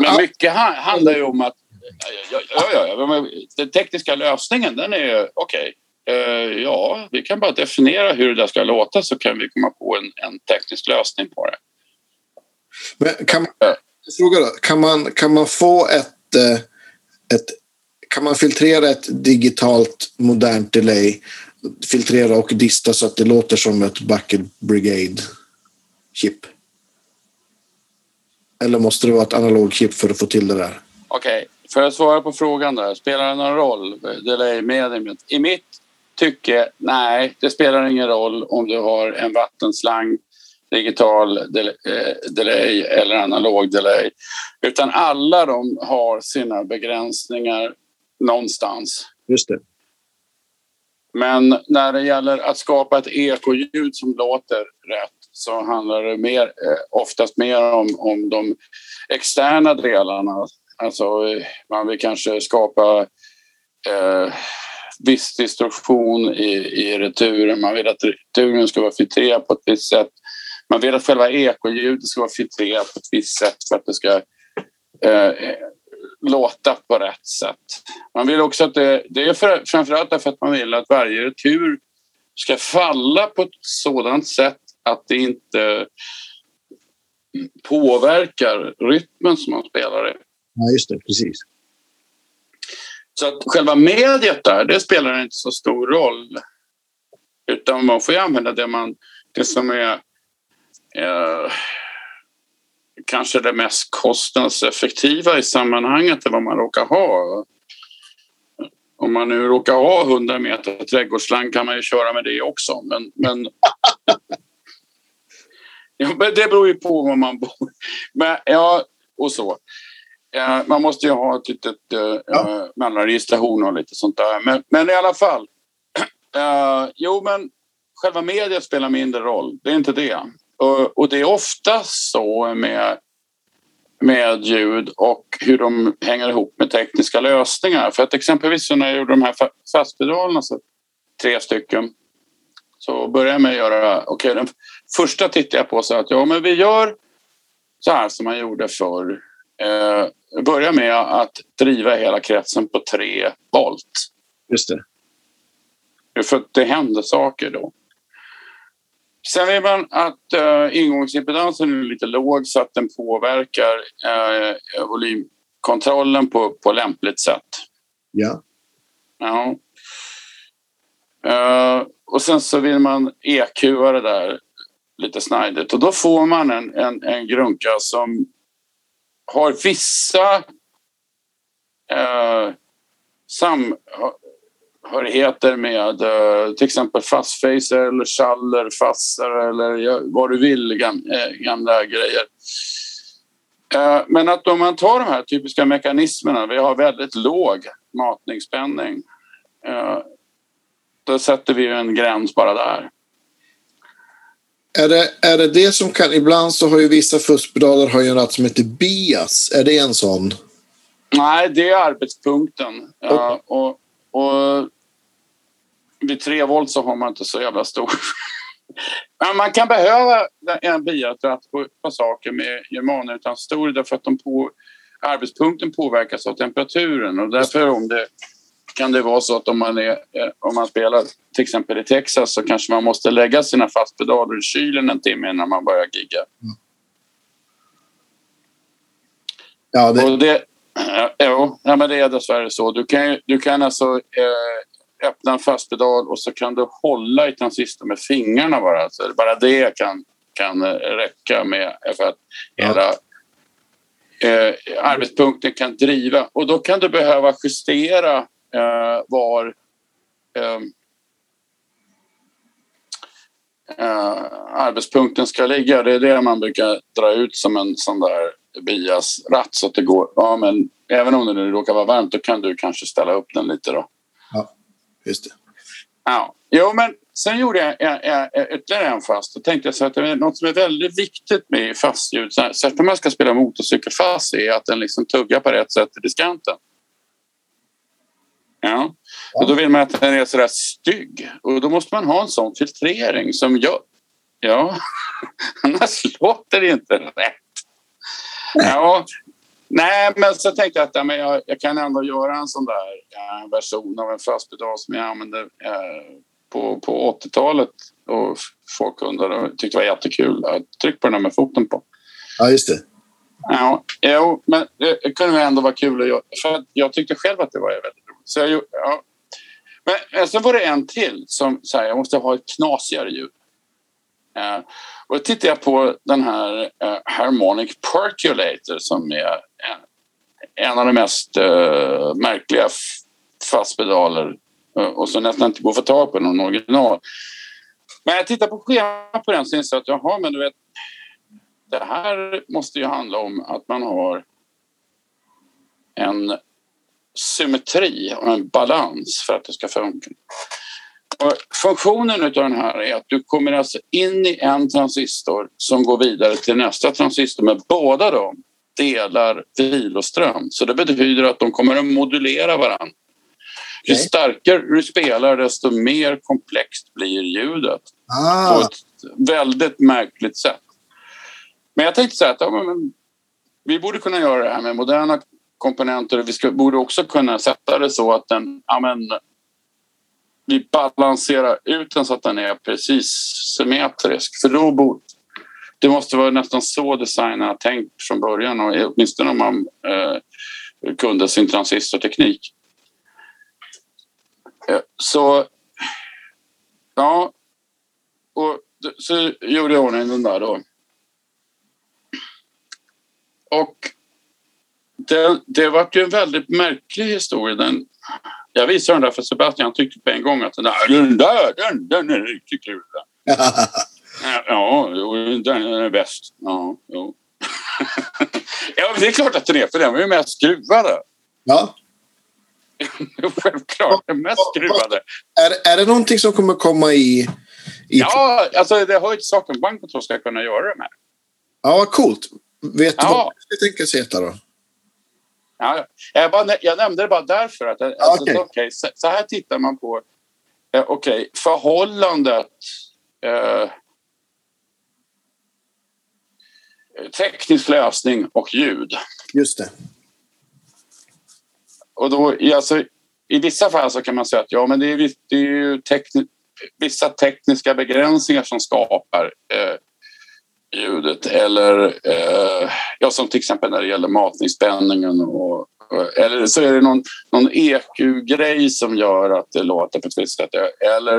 men mycket handlar ju om att ja, ja, ja, den tekniska lösningen den är okej. Okay. Uh, ja, vi kan bara definiera hur det där ska låta så kan vi komma på en, en teknisk lösning på det. Men kan man, fråga då, kan man, kan man få ett, eh, ett kan man filtrera ett digitalt modernt delay filtrera och dista så att det låter som ett Bucket Brigade chip? Eller måste det vara ett analogchip för att få till det där? Okej, okay. för att svara på frågan där. Spelar det någon roll? Delay mediumet? I mitt tycke, nej, det spelar ingen roll om du har en vattenslang, digital eh, delay eller analog delay. Utan alla de har sina begränsningar någonstans. Just det. Men när det gäller att skapa ett ekoljud som låter rätt så handlar det mer, eh, oftast mer om, om de externa delarna. Alltså man vill kanske skapa eh, viss distorsion i, i returen. Man vill att returen ska vara filtrerad på ett visst sätt. Man vill att själva ekoljudet ska vara filtrerat på ett visst sätt för att det ska eh, låta på rätt sätt. Man vill också att det, det är för, framförallt därför att man vill att varje retur ska falla på ett sådant sätt att det inte påverkar rytmen som man spelar i. Ja, just det. Precis. Så att själva mediet där, det spelar inte så stor roll. Utan man får ju använda det, man, det som är eh, kanske det mest kostnadseffektiva i sammanhanget, vad man råkar ha. Om man nu råkar ha 100 meter trädgårdsslang kan man ju köra med det också. Men, men Ja, men det beror ju på var man bor. Men, ja, och så. Ja, man måste ju ha ett litet uh, ja. mellanregistration och lite sånt där. Men, men i alla fall. Uh, jo, men själva mediet spelar mindre roll. Det är inte det. Och, och det är ofta så med, med ljud och hur de hänger ihop med tekniska lösningar. För att exempelvis när jag gjorde de här fastpedalerna, så tre stycken, så började jag med att göra, okej, okay, första tittade jag på så att ja, men vi gör så här som man gjorde förr. Eh, börja med att driva hela kretsen på tre volt. Just det. För att det händer saker då. Sen vill man att uh, ingångsimpedansen är lite låg så att den påverkar uh, volymkontrollen på, på lämpligt sätt. Ja. ja. Uh, och sen så vill man EQa det där lite snajdigt och då får man en, en, en grunka som har vissa eh, samhörigheter med eh, till exempel fastfacer eller schaller, fassar eller vad du vill, gam, eh, gamla grejer. Eh, men att om man tar de här typiska mekanismerna, vi har väldigt låg matningsspänning. Eh, då sätter vi en gräns bara där. Är det, är det det som kan... Ibland så har ju vissa fuskpedaler har ju ratt som heter bias. Är det en sån? Nej, det är arbetspunkten. Ja, och, och vid 3 volt så har man inte så jävla stor... Men man kan behöva en biatratt på, på saker med germanutanstorer därför att de på, arbetspunkten påverkas av temperaturen och därför om det kan det vara så att om man, är, eh, om man spelar till exempel i Texas så kanske man måste lägga sina fastpedaler i kylen en timme innan man börjar gigga. Mm. Ja, det... Och det, ja, ja, men det är dessvärre så. Du kan, du kan alltså eh, öppna en fastpedal och så kan du hålla i transistorn med fingrarna bara. Så bara det kan, kan räcka med för att hela eh, arbetspunkten kan driva. Och då kan du behöva justera eh, var eh, eh, arbetspunkten ska ligga. Det är det man brukar dra ut som en sån där biasratt så att det går. Ja, men även om det nu råkar vara varmt då kan du kanske ställa upp den lite då. Ja, just det. Ja, jo men sen gjorde jag, jag, jag ytterligare en fast. Då tänkte jag så att det är något som är väldigt viktigt med fastljud, särskilt om man ska spela motorcykelfast, är att den liksom tuggar på rätt sätt i diskanten. Ja. Och då vill man att den är sådär stygg. Och då måste man ha en sån filtrering som gör... Ja, annars låter det inte rätt. Ja, nej, men så tänkte jag att ja, men jag, jag kan ändå göra en sån där ja, version av en fastpedal som jag använde eh, på, på 80-talet och folk undrade och tyckte det var jättekul. Tryck på den med foten på. Ja, just det. Ja, jo, men det kunde ändå vara kul att göra. För jag tyckte själv att det var väldigt så jag, ja. Men eh, sen var det en till som sa jag måste ha ett knasigare ljud. Eh, och då tittade jag på den här eh, Harmonic Percolator som är en, en av de mest eh, märkliga fastpedaler eh, och som nästan inte går att få tag på någon original. Men jag tittar på schemat på den så inser jag att jaha, men du vet, det här måste ju handla om att man har en symmetri och en balans för att det ska funka. Och funktionen av den här är att du kommer alltså in i en transistor som går vidare till nästa transistor med båda dem delar viloström. Så det betyder att de kommer att modulera varandra. Ju okay. starkare du spelar desto mer komplext blir ljudet. Ah. På ett väldigt märkligt sätt. Men jag tänkte så här att ja, men, vi borde kunna göra det här med moderna komponenter. Vi ska, borde också kunna sätta det så att den, amen, vi balanserar ut den så att den är precis symmetrisk. För då borde, det måste vara nästan så designen har tänkt från början, och åtminstone om man eh, kunde sin transistorteknik. Eh, så ja, och så gjorde jag ordning den där då. Och det, det var ju en väldigt märklig historia. Den, jag visade den där för Sebastian. Han tyckte på en gång att den där, den, där, den, den är riktigt kul. ja, den är bäst. Ja, jo. ja, det är klart att den är, för den var ju mest skruvade. Ja. Självklart, den mest skruvade. Är, är det någonting som kommer komma i... i ja, alltså det har ju ett saken banken ska kunna göra det med. Ja, coolt. Vet ja. du vad det tänkas heta då? Ja, jag, bara, jag nämnde det bara därför att alltså, okay. Okay, så, så, här tittar man på eh, okay, förhållandet eh, teknisk lösning och ljud. Just det. Och då, alltså, I vissa fall så kan man säga att ja, men det är, det är ju tekni vissa tekniska begränsningar som skapar eh, ljudet eller eh, ja, som till exempel när det gäller matningsspänningen och, eh, eller så är det någon, någon EQ-grej som gör att det låter på ett visst sätt. Eller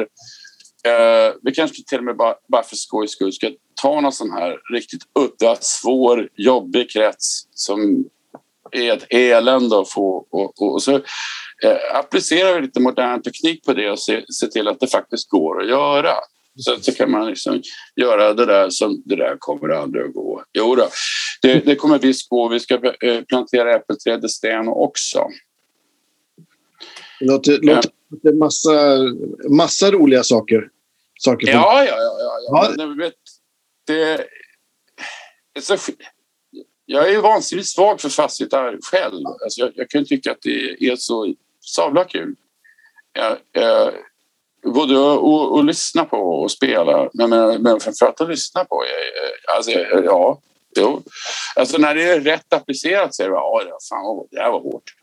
eh, vi kanske till och med bara, bara för skojs skull ska ta någon sån här riktigt udda, svår, jobbig krets som är ett elände att få och, och, och så eh, applicerar vi lite modern teknik på det och se, se till att det faktiskt går att göra. Sen så kan man liksom göra det där som det där kommer aldrig att gå. Jo då, det, det kommer visst gå. Vi ska eh, plantera äppelträd i sten också. Det låter, ja. låter massa, massa roliga saker. saker ja, ja, ja, ja, ja. Men, vet, det, så, jag är vansinnigt svag för fastighetsgitarr själv. Alltså jag, jag kan tycka att det är så sabla kul. Jag, jag, både att lyssna på och spela, men, men framförallt att lyssna på. Alltså, ja, jo. Alltså när det är rätt applicerat så är det ja, fan, det här var hårt.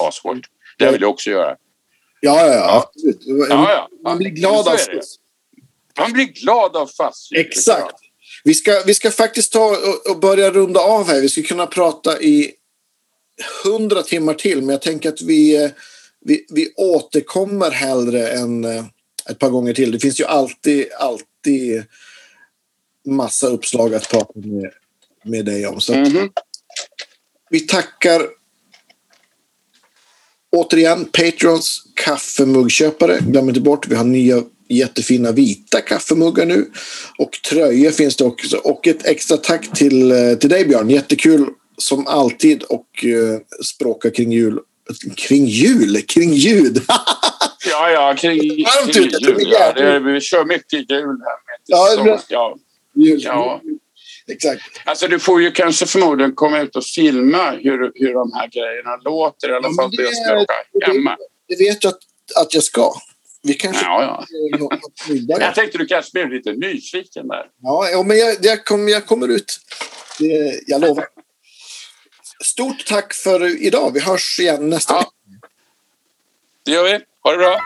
Ashårt. Det vill jag också göra. Ja, ja, ja. ja, ja. Man blir glad av Man blir glad av fast Exakt. Vi ska, vi ska faktiskt ta och börja runda av här. Vi ska kunna prata i hundra timmar till, men jag tänker att vi, vi, vi återkommer hellre än ett par gånger till. Det finns ju alltid, alltid massa uppslag att prata med, med dig om. Så mm -hmm. vi tackar återigen Patrons kaffemuggköpare. Glöm inte bort, vi har nya jättefina vita kaffemuggar nu. Och tröjor finns det också. Och ett extra tack till, eh, till dig Björn. Jättekul som alltid och uh, språka kring jul. Kring jul? Kring ljud! ja, ja, kring, Varmt kring ute, jul. Ja, det, vi kör mycket jul här. Ja, det- ja, Jul. ja. Exakt. Alltså du får ju kanske förmodligen komma ut och filma hur, hur de här grejerna låter. I alla men fall det- jag ska åka hemma. Det vet jag att, att jag ska. Vi kanske... Ja, ja. Ja, ja. Jag tänkte du kanske blev lite nyfiken där. Ja, ja, men jag, jag, kom, jag kommer ut. Det, jag lovar. Stort tack för idag. Vi hörs igen nästa Ja. vecka. Det gör vi. Ha det bra.